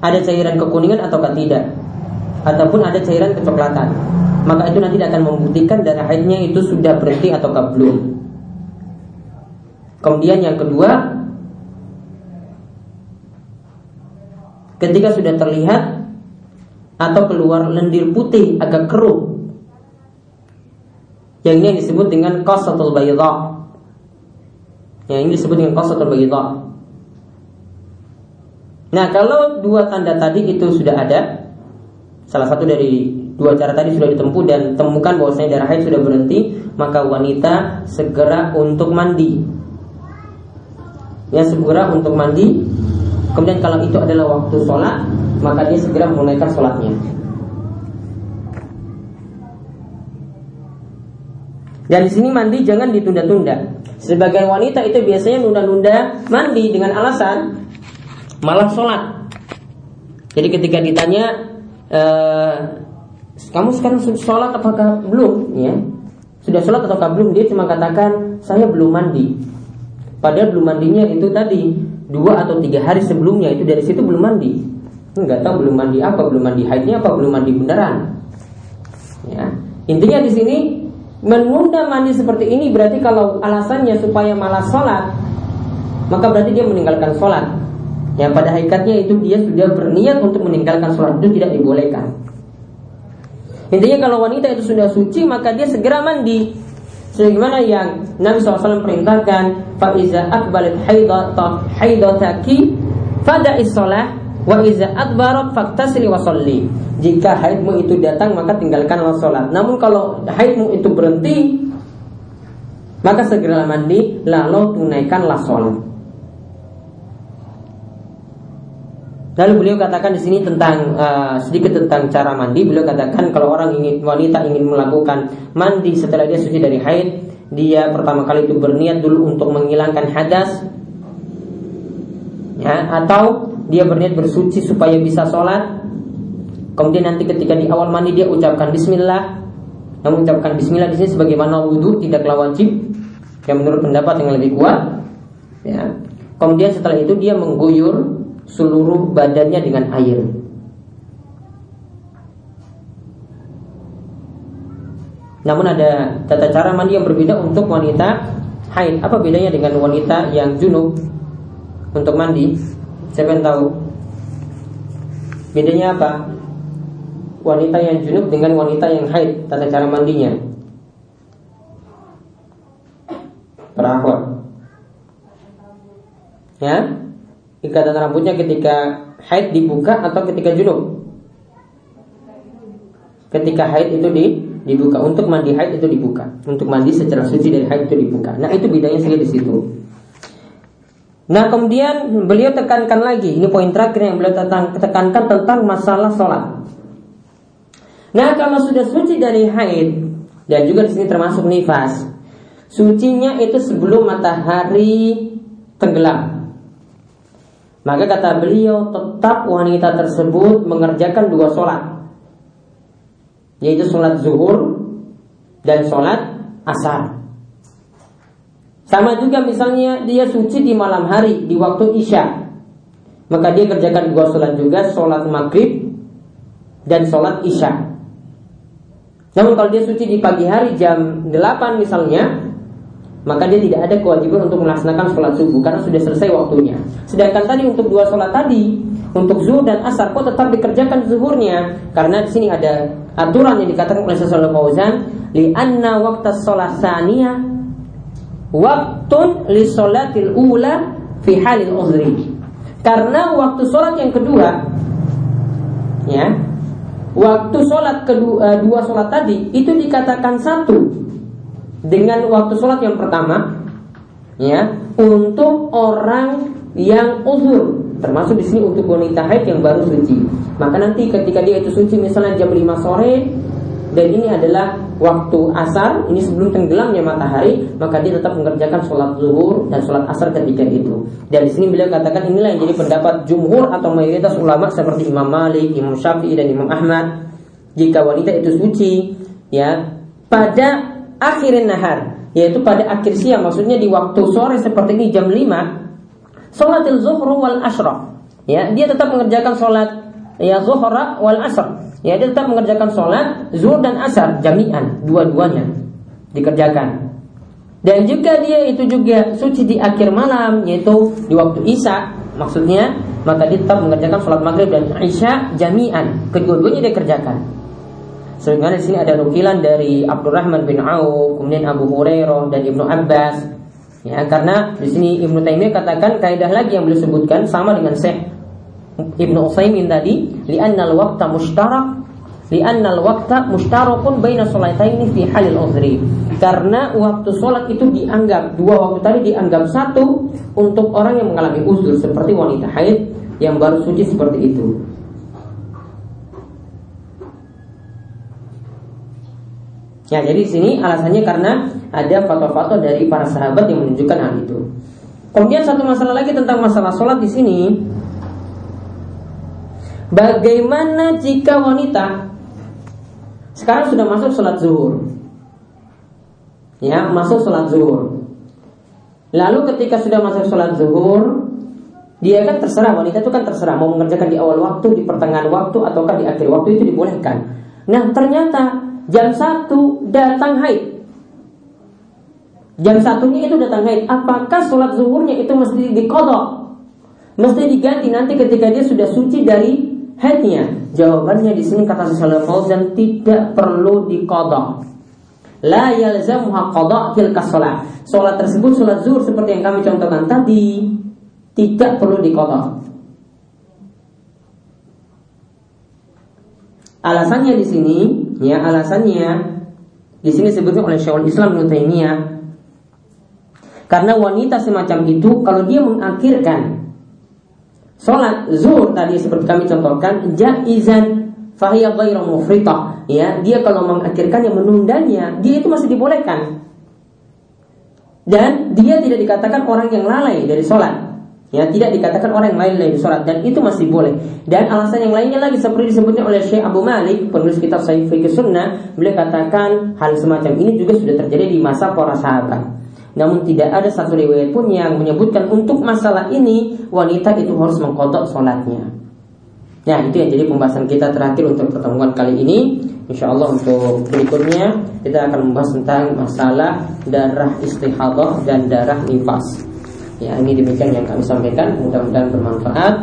Ada cairan kekuningan ataukah tidak? Ataupun ada cairan kecoklatan. Maka itu nanti akan membuktikan darah haidnya itu sudah berhenti ataukah belum. Kemudian yang kedua ketika sudah terlihat atau keluar lendir putih agak keruh. Yang ini disebut dengan qasatul bayda. Yang ini disebut dengan qasatul bayda. Nah, kalau dua tanda tadi itu sudah ada, salah satu dari dua cara tadi sudah ditempuh dan temukan bahwasanya darah haid sudah berhenti, maka wanita segera untuk mandi. Ya, segera untuk mandi. Kemudian kalau itu adalah waktu sholat, maka dia segera menunaikan sholatnya. Dan di sini mandi jangan ditunda-tunda. Sebagian wanita itu biasanya nunda-nunda mandi dengan alasan malah sholat. Jadi ketika ditanya, e, kamu sekarang sholat apakah belum? Ya, sudah sholat ataukah belum? Dia cuma katakan saya belum mandi. Padahal belum mandinya itu tadi dua atau tiga hari sebelumnya itu dari situ belum mandi. Enggak tahu belum mandi apa, belum mandi haidnya apa, belum mandi beneran. Ya. Intinya di sini menunda mandi seperti ini berarti kalau alasannya supaya malas sholat, maka berarti dia meninggalkan sholat. Yang pada hakikatnya itu dia sudah berniat untuk meninggalkan sholat itu tidak dibolehkan. Intinya kalau wanita itu sudah suci maka dia segera mandi Sebagaimana yang Nabi SAW perintahkan, "Faiza akbalat haidataki fada isolah wa iza adbarat faktasili wa salli." Jika haidmu itu datang maka tinggalkanlah salat. Namun kalau haidmu itu berhenti maka segera mandi lalu tunaikanlah salat. Lalu beliau katakan di sini tentang uh, sedikit tentang cara mandi. Beliau katakan kalau orang ingin wanita ingin melakukan mandi setelah dia suci dari haid, dia pertama kali itu berniat dulu untuk menghilangkan hadas, ya, atau dia berniat bersuci supaya bisa sholat. Kemudian nanti ketika di awal mandi dia ucapkan Bismillah. Namun ucapkan Bismillah di sini sebagaimana wudhu tidaklah wajib. Yang menurut pendapat yang lebih kuat. Ya. Kemudian setelah itu dia mengguyur seluruh badannya dengan air. Namun ada tata cara mandi yang berbeda untuk wanita haid. Apa bedanya dengan wanita yang junub untuk mandi? Siapa yang tahu? Bedanya apa? Wanita yang junub dengan wanita yang haid, tata cara mandinya. Perawat. Ya? ikatan rambutnya ketika haid dibuka atau ketika junub? Ketika haid itu di, dibuka. Untuk mandi haid itu dibuka. Untuk mandi secara suci dari haid itu dibuka. Nah itu bedanya saja di situ. Nah kemudian beliau tekankan lagi Ini poin terakhir yang beliau tekankan tentang masalah sholat. Nah kalau sudah suci dari haid Dan juga di sini termasuk nifas Sucinya itu sebelum matahari tenggelam. Maka kata beliau tetap wanita tersebut mengerjakan dua sholat Yaitu sholat zuhur dan sholat asar Sama juga misalnya dia suci di malam hari di waktu isya. Maka dia kerjakan dua sholat juga Sholat maghrib dan sholat isya. Namun kalau dia suci di pagi hari jam 8 misalnya maka dia tidak ada kewajiban untuk melaksanakan sholat subuh karena sudah selesai waktunya. Sedangkan tadi untuk dua sholat tadi, untuk zuhur dan asar kok tetap dikerjakan zuhurnya. Karena di sini ada aturan yang dikatakan oleh sesuatu Fauzan, li anna waktu sholat sania waktun li sholatil ula fi halil uzri. Karena waktu sholat yang kedua, ya, waktu sholat kedua dua sholat tadi itu dikatakan satu dengan waktu sholat yang pertama ya untuk orang yang uzur termasuk di sini untuk wanita haid yang baru suci maka nanti ketika dia itu suci misalnya jam 5 sore dan ini adalah waktu asar ini sebelum tenggelamnya matahari maka dia tetap mengerjakan sholat zuhur dan sholat asar ketika itu. Dan di sini beliau katakan inilah yang jadi pendapat jumhur atau mayoritas ulama seperti Imam Malik, Imam Syafi'i dan Imam Ahmad. Jika wanita itu suci ya pada akhirin nahar yaitu pada akhir siang maksudnya di waktu sore seperti ini jam 5 salatil zuhur wal ashraf ya dia tetap mengerjakan sholat ya zuhra wal asr. Ya dia tetap mengerjakan sholat zuhur dan asar jami'an dua-duanya dikerjakan. Dan juga dia itu juga suci di akhir malam yaitu di waktu isya. Maksudnya maka dia tetap mengerjakan sholat maghrib dan isya jami'an. Kedua-duanya dia kerjakan. Sebagaimana di sini ada nukilan dari Abdurrahman bin Auf, kemudian Abu Hurairah dan Ibnu Abbas. Ya, karena di sini Ibnu Taimiyah katakan kaidah lagi yang beliau sebutkan sama dengan Syekh Ibnu Utsaimin tadi, li'annal waqta mushtarak li'annal waqta mushtarakun baina sholataini fi halil udhri. Karena waktu sholat itu dianggap dua waktu tadi dianggap satu untuk orang yang mengalami uzur seperti wanita haid yang baru suci seperti itu. Ya, jadi di sini alasannya karena ada foto-foto dari para sahabat yang menunjukkan hal itu. Kemudian satu masalah lagi tentang masalah sholat di sini. Bagaimana jika wanita sekarang sudah masuk sholat zuhur? Ya, masuk sholat zuhur. Lalu ketika sudah masuk sholat zuhur, Dia kan terserah wanita itu kan terserah mau mengerjakan di awal waktu, di pertengahan waktu ataukah di akhir waktu itu dibolehkan. Nah ternyata jam satu datang haid. Jam satunya itu datang haid. Apakah sholat zuhurnya itu mesti dikodok? Mesti diganti nanti ketika dia sudah suci dari haidnya? Jawabannya di sini kata Syaikh Fauzan tidak perlu dikodok. La yalzamuha qada tilka sholat. Sholat tersebut sholat zuhur seperti yang kami contohkan tadi tidak perlu dikotor. Alasannya di sini, ya alasannya di sini disebutkan oleh Syekhul Islam Ibnu Taimiyah karena wanita semacam itu kalau dia mengakhirkan sholat zuhur tadi seperti kami contohkan jaizan fahiyah ghairu mufritah ya dia kalau mengakhirkannya menundanya dia itu masih dibolehkan dan dia tidak dikatakan orang yang lalai dari sholat Ya, tidak dikatakan orang yang lain lain sholat dan itu masih boleh. Dan alasan yang lainnya lagi seperti disebutnya oleh Syekh Abu Malik, penulis kitab Sahih Fikih Sunnah, beliau katakan hal semacam ini juga sudah terjadi di masa para sahabat. Namun tidak ada satu riwayat pun yang menyebutkan untuk masalah ini wanita itu harus mengkodok sholatnya. Nah itu yang jadi pembahasan kita terakhir untuk pertemuan kali ini. Insya Allah untuk berikutnya kita akan membahas tentang masalah darah istihadah dan darah nifas. Ya ini demikian yang kami sampaikan Mudah-mudahan bermanfaat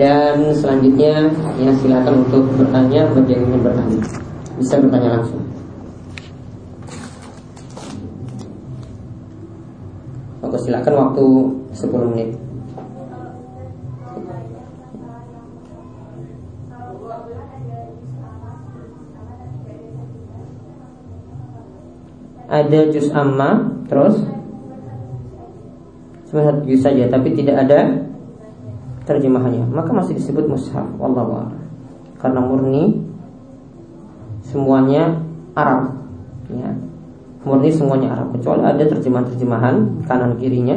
Dan selanjutnya ya silakan untuk bertanya bagi yang ingin bertanya Bisa bertanya langsung Silakan waktu 10 menit. Ada juz amma terus? Sebenarnya satu saja tapi tidak ada terjemahannya. Maka masih disebut mushaf wallahu karena murni semuanya Arab ya murni semuanya Arab kecuali ada terjemahan-terjemahan kanan kirinya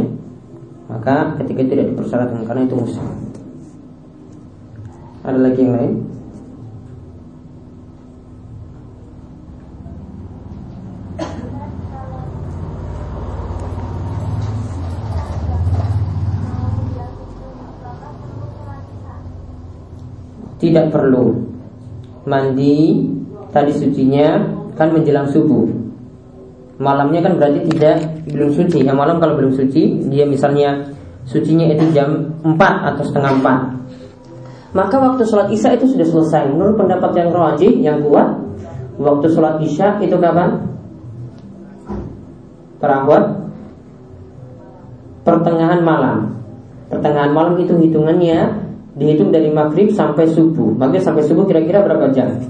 maka ketika tidak dipersyaratkan karena itu mushaf. Ada lagi yang lain? Tidak perlu mandi tadi sucinya kan menjelang subuh malamnya kan berarti tidak belum suci. Yang malam kalau belum suci dia misalnya sucinya itu jam 4 atau setengah 4 maka waktu sholat isya itu sudah selesai. Menurut pendapat yang rajih yang kuat waktu sholat isya itu kapan? Perawat pertengahan malam. Pertengahan malam itu hitungannya dihitung dari maghrib sampai subuh. Maghrib sampai subuh kira-kira berapa jam?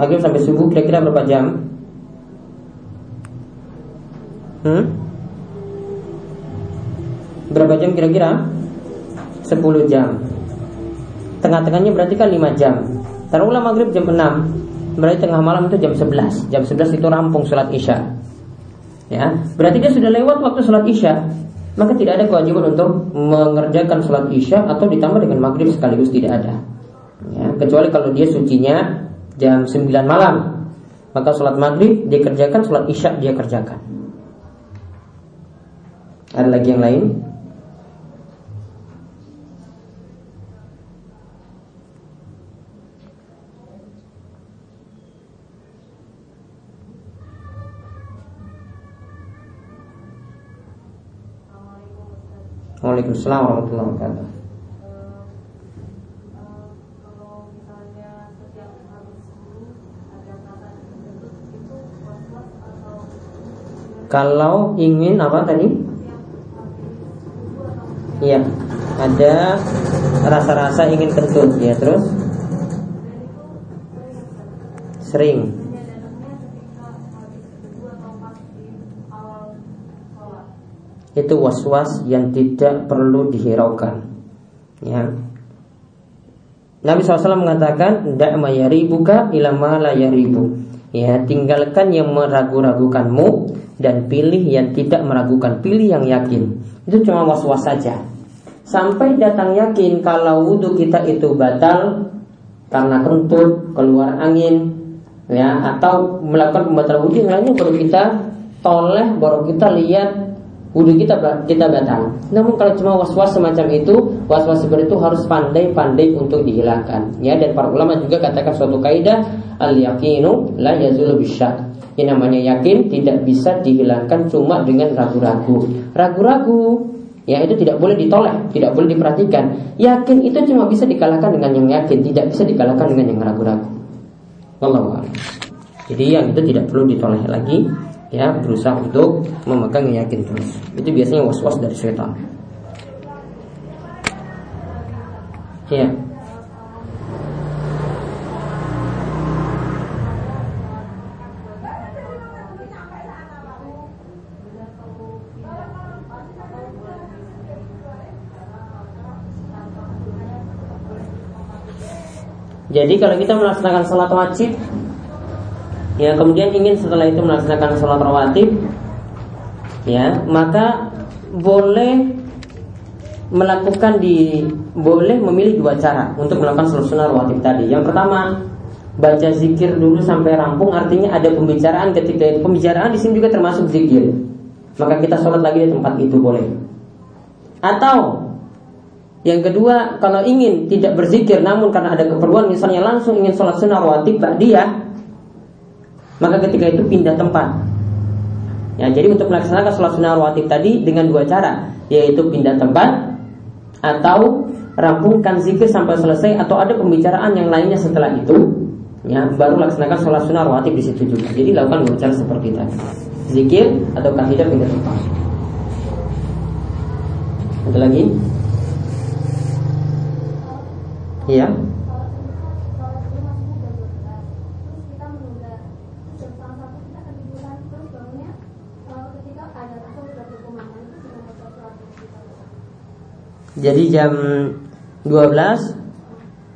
Maghrib sampai subuh kira-kira berapa jam? Hmm? Berapa jam kira-kira? 10 jam. Tengah-tengahnya berarti kan 5 jam. Taruhlah maghrib jam 6 Berarti tengah malam itu jam 11 Jam 11 itu rampung sholat isya Ya, berarti dia sudah lewat waktu sholat isya maka tidak ada kewajiban untuk mengerjakan sholat isya atau ditambah dengan maghrib sekaligus tidak ada. Ya, kecuali kalau dia sucinya jam 9 malam, maka sholat maghrib dia kerjakan, sholat isya dia kerjakan. Ada lagi yang lain? Waalaikumsalam warahmatullahi wabarakatuh. Kalau ingin apa tadi? Iya, ada rasa-rasa ingin kentut ya terus sering itu was-was yang tidak perlu dihiraukan. Ya. Nabi SAW mengatakan, "Dak mayaribuka ilama la yaribu." Ya, tinggalkan yang meragu-ragukanmu dan pilih yang tidak meragukan, pilih yang yakin. Itu cuma was-was saja. Sampai datang yakin kalau wudhu kita itu batal karena kentut, keluar angin, ya, atau melakukan pembatalan wudhu lainnya baru kita toleh, baru kita lihat wudhu kita kita batal. Namun kalau cuma was-was semacam itu, was-was seperti itu harus pandai-pandai untuk dihilangkan. Ya, dan para ulama juga katakan suatu kaidah al yakinu la yazulu bisyak. Yang namanya yakin tidak bisa dihilangkan cuma dengan ragu-ragu. Ragu-ragu ya itu tidak boleh ditolak, tidak boleh diperhatikan. Yakin itu cuma bisa dikalahkan dengan yang yakin, tidak bisa dikalahkan dengan yang ragu-ragu. Wallahu Jadi yang itu tidak perlu ditolak lagi ya berusaha untuk memegang yakin terus. Itu biasanya was-was dari setan. Ya. Jadi kalau kita melaksanakan sholat wajib ya kemudian ingin setelah itu melaksanakan sholat rawatib ya maka boleh melakukan di boleh memilih dua cara untuk melakukan sholat sunnah rawatib tadi. Yang pertama baca zikir dulu sampai rampung artinya ada pembicaraan. Ketika itu pembicaraan di sini juga termasuk zikir. Maka kita sholat lagi di tempat itu boleh. Atau yang kedua kalau ingin tidak berzikir namun karena ada keperluan misalnya langsung ingin sholat sunnah rawatib dia maka ketika itu pindah tempat. Ya, jadi untuk melaksanakan sholat sunnah rawatib tadi dengan dua cara, yaitu pindah tempat atau rampungkan zikir sampai selesai atau ada pembicaraan yang lainnya setelah itu, ya baru laksanakan sholat sunnah rawatib di situ juga. Jadi lakukan dua cara seperti tadi, zikir atau tidak pindah tempat. Ada lagi? Iya. Jadi jam 12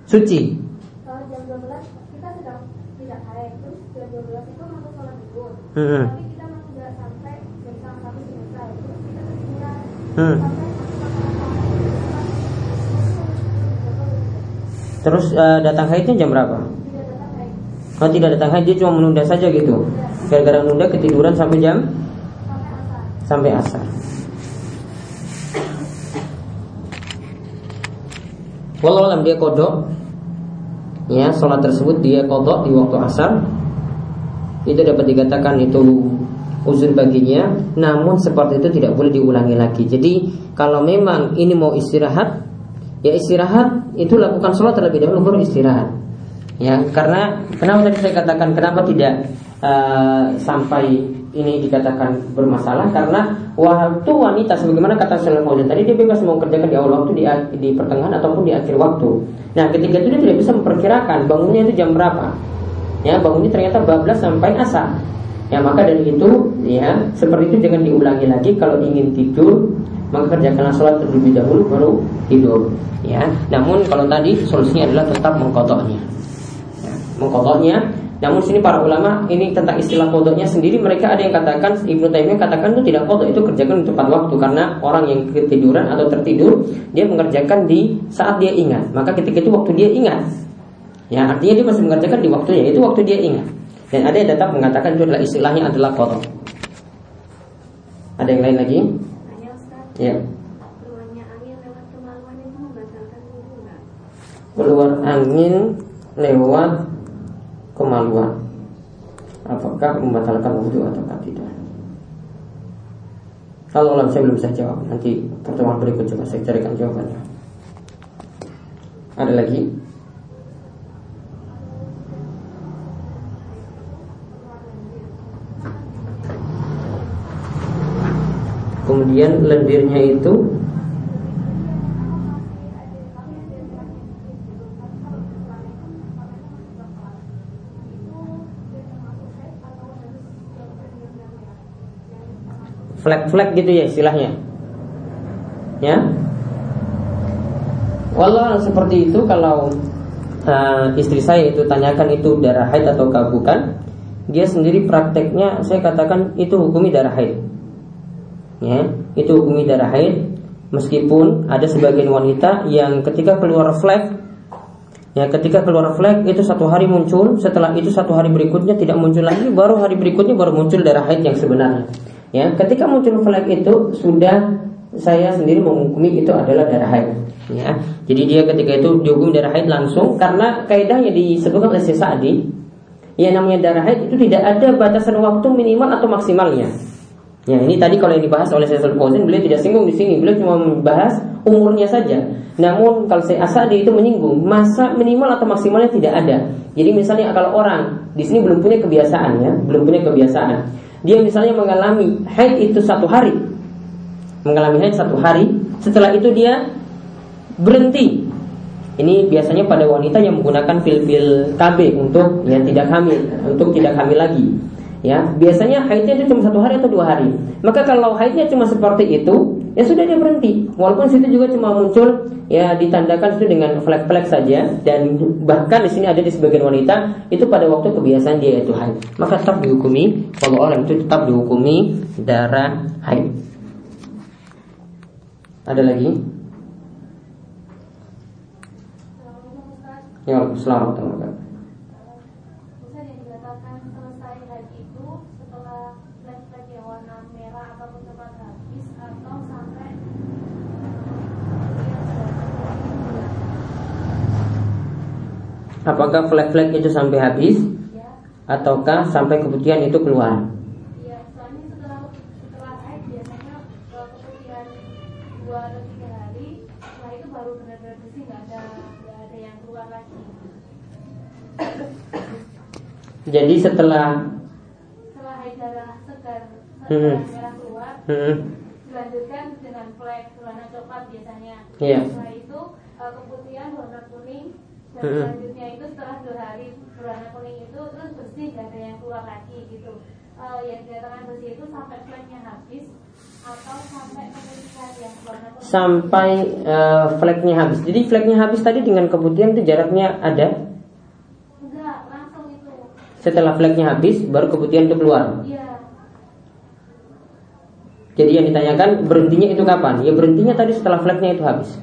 suci. Kalau jam 12 kita sedang tidak haid, terus jam 12 itu masuk sholat zuhur. Hmm. Tapi kita masih tidak sampai jam satu selesai, terus kita Hmm. sampai Terus uh, datang haidnya jam berapa? tidak datang haid Kalau tidak datang haid dia cuma menunda saja gitu. Gara-gara menunda ketiduran sampai jam sampai asar. sampai asar. Walau alam dia kodok Ya sholat tersebut dia kodok di waktu asar. Itu dapat dikatakan itu uzur baginya Namun seperti itu tidak boleh diulangi lagi. Jadi kalau memang ini mau istirahat Ya istirahat itu lakukan sholat terlebih dahulu baru istirahat. Ya karena kenapa tadi saya katakan kenapa tidak uh, sampai ini dikatakan bermasalah karena waktu wanita sebagaimana kata Fauzan tadi dia bebas mau kerjakan di awal waktu di, di pertengahan ataupun di akhir waktu. Nah, ketika itu dia tidak bisa memperkirakan bangunnya itu jam berapa. Ya, bangunnya ternyata bablas sampai asar. Ya, maka dari itu ya, seperti itu jangan diulangi lagi kalau ingin tidur maka kerjakanlah sholat terlebih dahulu baru tidur ya namun kalau tadi solusinya adalah tetap mengkodoknya ya, mengkodoknya namun sini para ulama ini tentang istilah kodoknya sendiri mereka ada yang katakan Ibnu Taimiyah katakan itu tidak kodok itu kerjakan di tepat waktu. Karena orang yang ketiduran atau tertidur dia mengerjakan di saat dia ingat. Maka ketika itu waktu dia ingat. Ya artinya dia masih mengerjakan di waktunya itu waktu dia ingat. Dan ada yang tetap mengatakan itu adalah istilahnya adalah kodok. Ada yang lain lagi? Ya. Keluar angin lewat kemaluan. Apakah membatalkan wudhu atau tidak? Kalau alam saya belum bisa jawab nanti pertemuan berikut coba saya carikan jawabannya. Ada lagi? Kemudian lendirnya itu flek-flek gitu ya istilahnya. Ya. Walau seperti itu kalau uh, istri saya itu tanyakan itu darah haid atau bukan, dia sendiri prakteknya saya katakan itu hukumi darah haid. Ya, itu hukumi darah haid meskipun ada sebagian wanita yang ketika keluar flek Ya ketika keluar flek itu satu hari muncul Setelah itu satu hari berikutnya tidak muncul lagi Baru hari berikutnya baru muncul darah haid yang sebenarnya Ya, ketika muncul flek itu sudah saya sendiri menghukumi itu adalah darah haid. Ya, jadi dia ketika itu dihukum darah haid langsung karena kaidahnya disebutkan oleh Sa'di, yang namanya darah haid itu tidak ada batasan waktu minimal atau maksimalnya. Ya, ini tadi kalau yang dibahas oleh Syekh Fauzan beliau tidak singgung di sini, beliau cuma membahas umurnya saja. Namun kalau saya Asadi itu menyinggung masa minimal atau maksimalnya tidak ada. Jadi misalnya kalau orang di sini belum punya kebiasaan ya, belum punya kebiasaan dia misalnya mengalami haid itu satu hari, mengalami haid satu hari, setelah itu dia berhenti. Ini biasanya pada wanita yang menggunakan pil-pil KB untuk yang tidak hamil, untuk tidak hamil lagi. Ya, biasanya haidnya itu cuma satu hari atau dua hari. Maka kalau haidnya cuma seperti itu, ya sudah dia berhenti. Walaupun situ juga cuma muncul ya ditandakan itu dengan flek-flek saja dan bahkan di sini ada di sebagian wanita itu pada waktu kebiasaan dia itu haid. Maka tetap dihukumi kalau orang itu tetap dihukumi darah haid. Ada lagi? Ya, selamat Apakah flek-flek itu sampai habis ya. ataukah sampai keputihan itu keluar? Ya, soalnya setelah setelah haid biasanya keputihan dua atau tiga hari, setelah itu baru benar-benar bersih, nggak ada nggak ada yang keluar lagi. Jadi setelah setelah haid darah segar, setelah hmm. merah keluar, hmm. dilanjutkan dengan flek warna coklat biasanya. Iya. Setelah itu eh, keputihan warna kuning dan selanjutnya itu setelah dua hari berwarna kuning itu terus bersih gak ada yang keluar lagi gitu. Uh, yang dikatakan bersih itu sampai fleknya habis atau sampai yang warna kuning? Sampai uh, fleknya habis. Jadi fleknya habis tadi dengan keputihan itu jaraknya ada? Enggak langsung itu. Setelah fleknya habis baru keputihan itu keluar? Iya. Jadi yang ditanyakan berhentinya itu kapan? Ya berhentinya tadi setelah fleknya itu habis.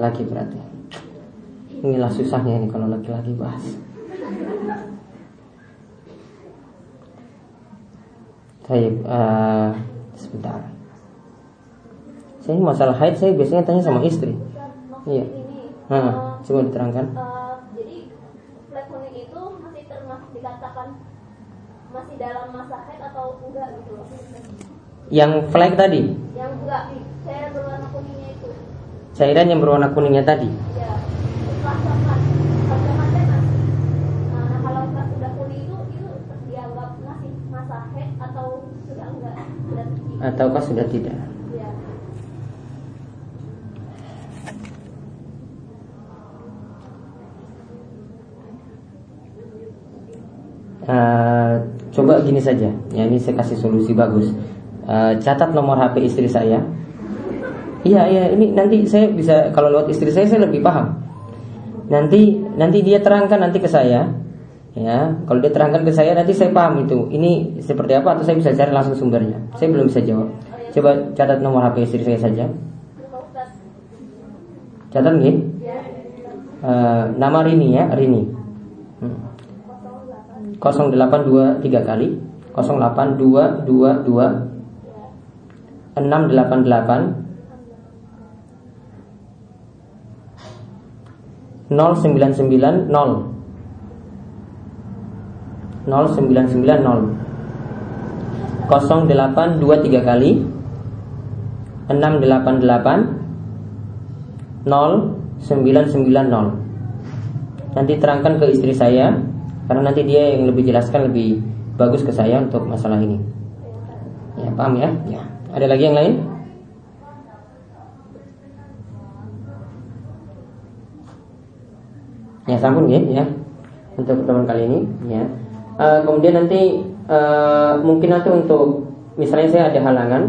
lagi berarti. Inilah susahnya ini kalau laki-laki bahas. Baik, uh, sebentar. Saya ini masalah haid saya biasanya tanya sama istri. Iya. nah, Coba diterangkan. uh, Jadi itu masih termasuk dikatakan Masih dalam masa haid atau enggak gitu Yang flag tadi? Yang enggak, saya berwarna kuningnya itu cairan yang berwarna kuningnya tadi. Ataukah sudah tidak? Ya. Uh, coba gini saja, ya ini saya kasih solusi bagus. Uh, catat nomor HP istri saya, Iya iya ini nanti saya bisa kalau lewat istri saya saya lebih paham. Nanti nanti dia terangkan nanti ke saya. Ya, kalau dia terangkan ke saya nanti saya paham itu. Ini seperti apa atau saya bisa cari langsung sumbernya. Saya belum bisa jawab. Coba catat nomor HP istri saya saja. Catat nih. Uh, nama Rini ya, Rini. Hmm. 0823 kali 08222 688 0990 0990 0823 kali 688 0990 Nanti terangkan ke istri saya Karena nanti dia yang lebih jelaskan lebih bagus ke saya untuk masalah ini Ya paham ya? ya. Ada lagi yang lain? Ya sampun ya, ya. Untuk pertemuan kali ini ya. Uh, kemudian nanti uh, mungkin nanti untuk misalnya saya ada halangan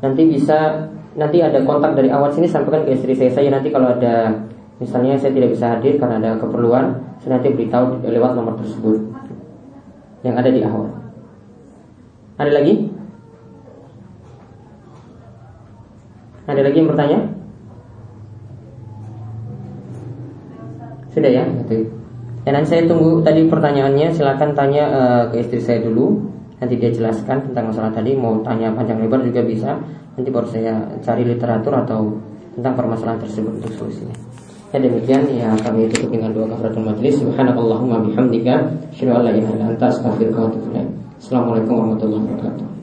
nanti bisa nanti ada kontak dari awal sini sampaikan ke istri saya saya nanti kalau ada misalnya saya tidak bisa hadir karena ada keperluan saya nanti beritahu lewat nomor tersebut yang ada di awal ada lagi? Ada lagi yang bertanya? Sudah ya? Gitu. Ya nanti saya tunggu tadi pertanyaannya silakan tanya uh, ke istri saya dulu. Nanti dia jelaskan tentang masalah tadi mau tanya panjang lebar juga bisa. Nanti baru saya cari literatur atau tentang permasalahan tersebut untuk solusinya. Ya demikian ya kami tutup dengan dua kafaratul majlis. Subhanakallahumma bihamdika asyhadu an la ilaha illa anta astaghfiruka wa atubu ilaik. Assalamualaikum warahmatullahi wabarakatuh.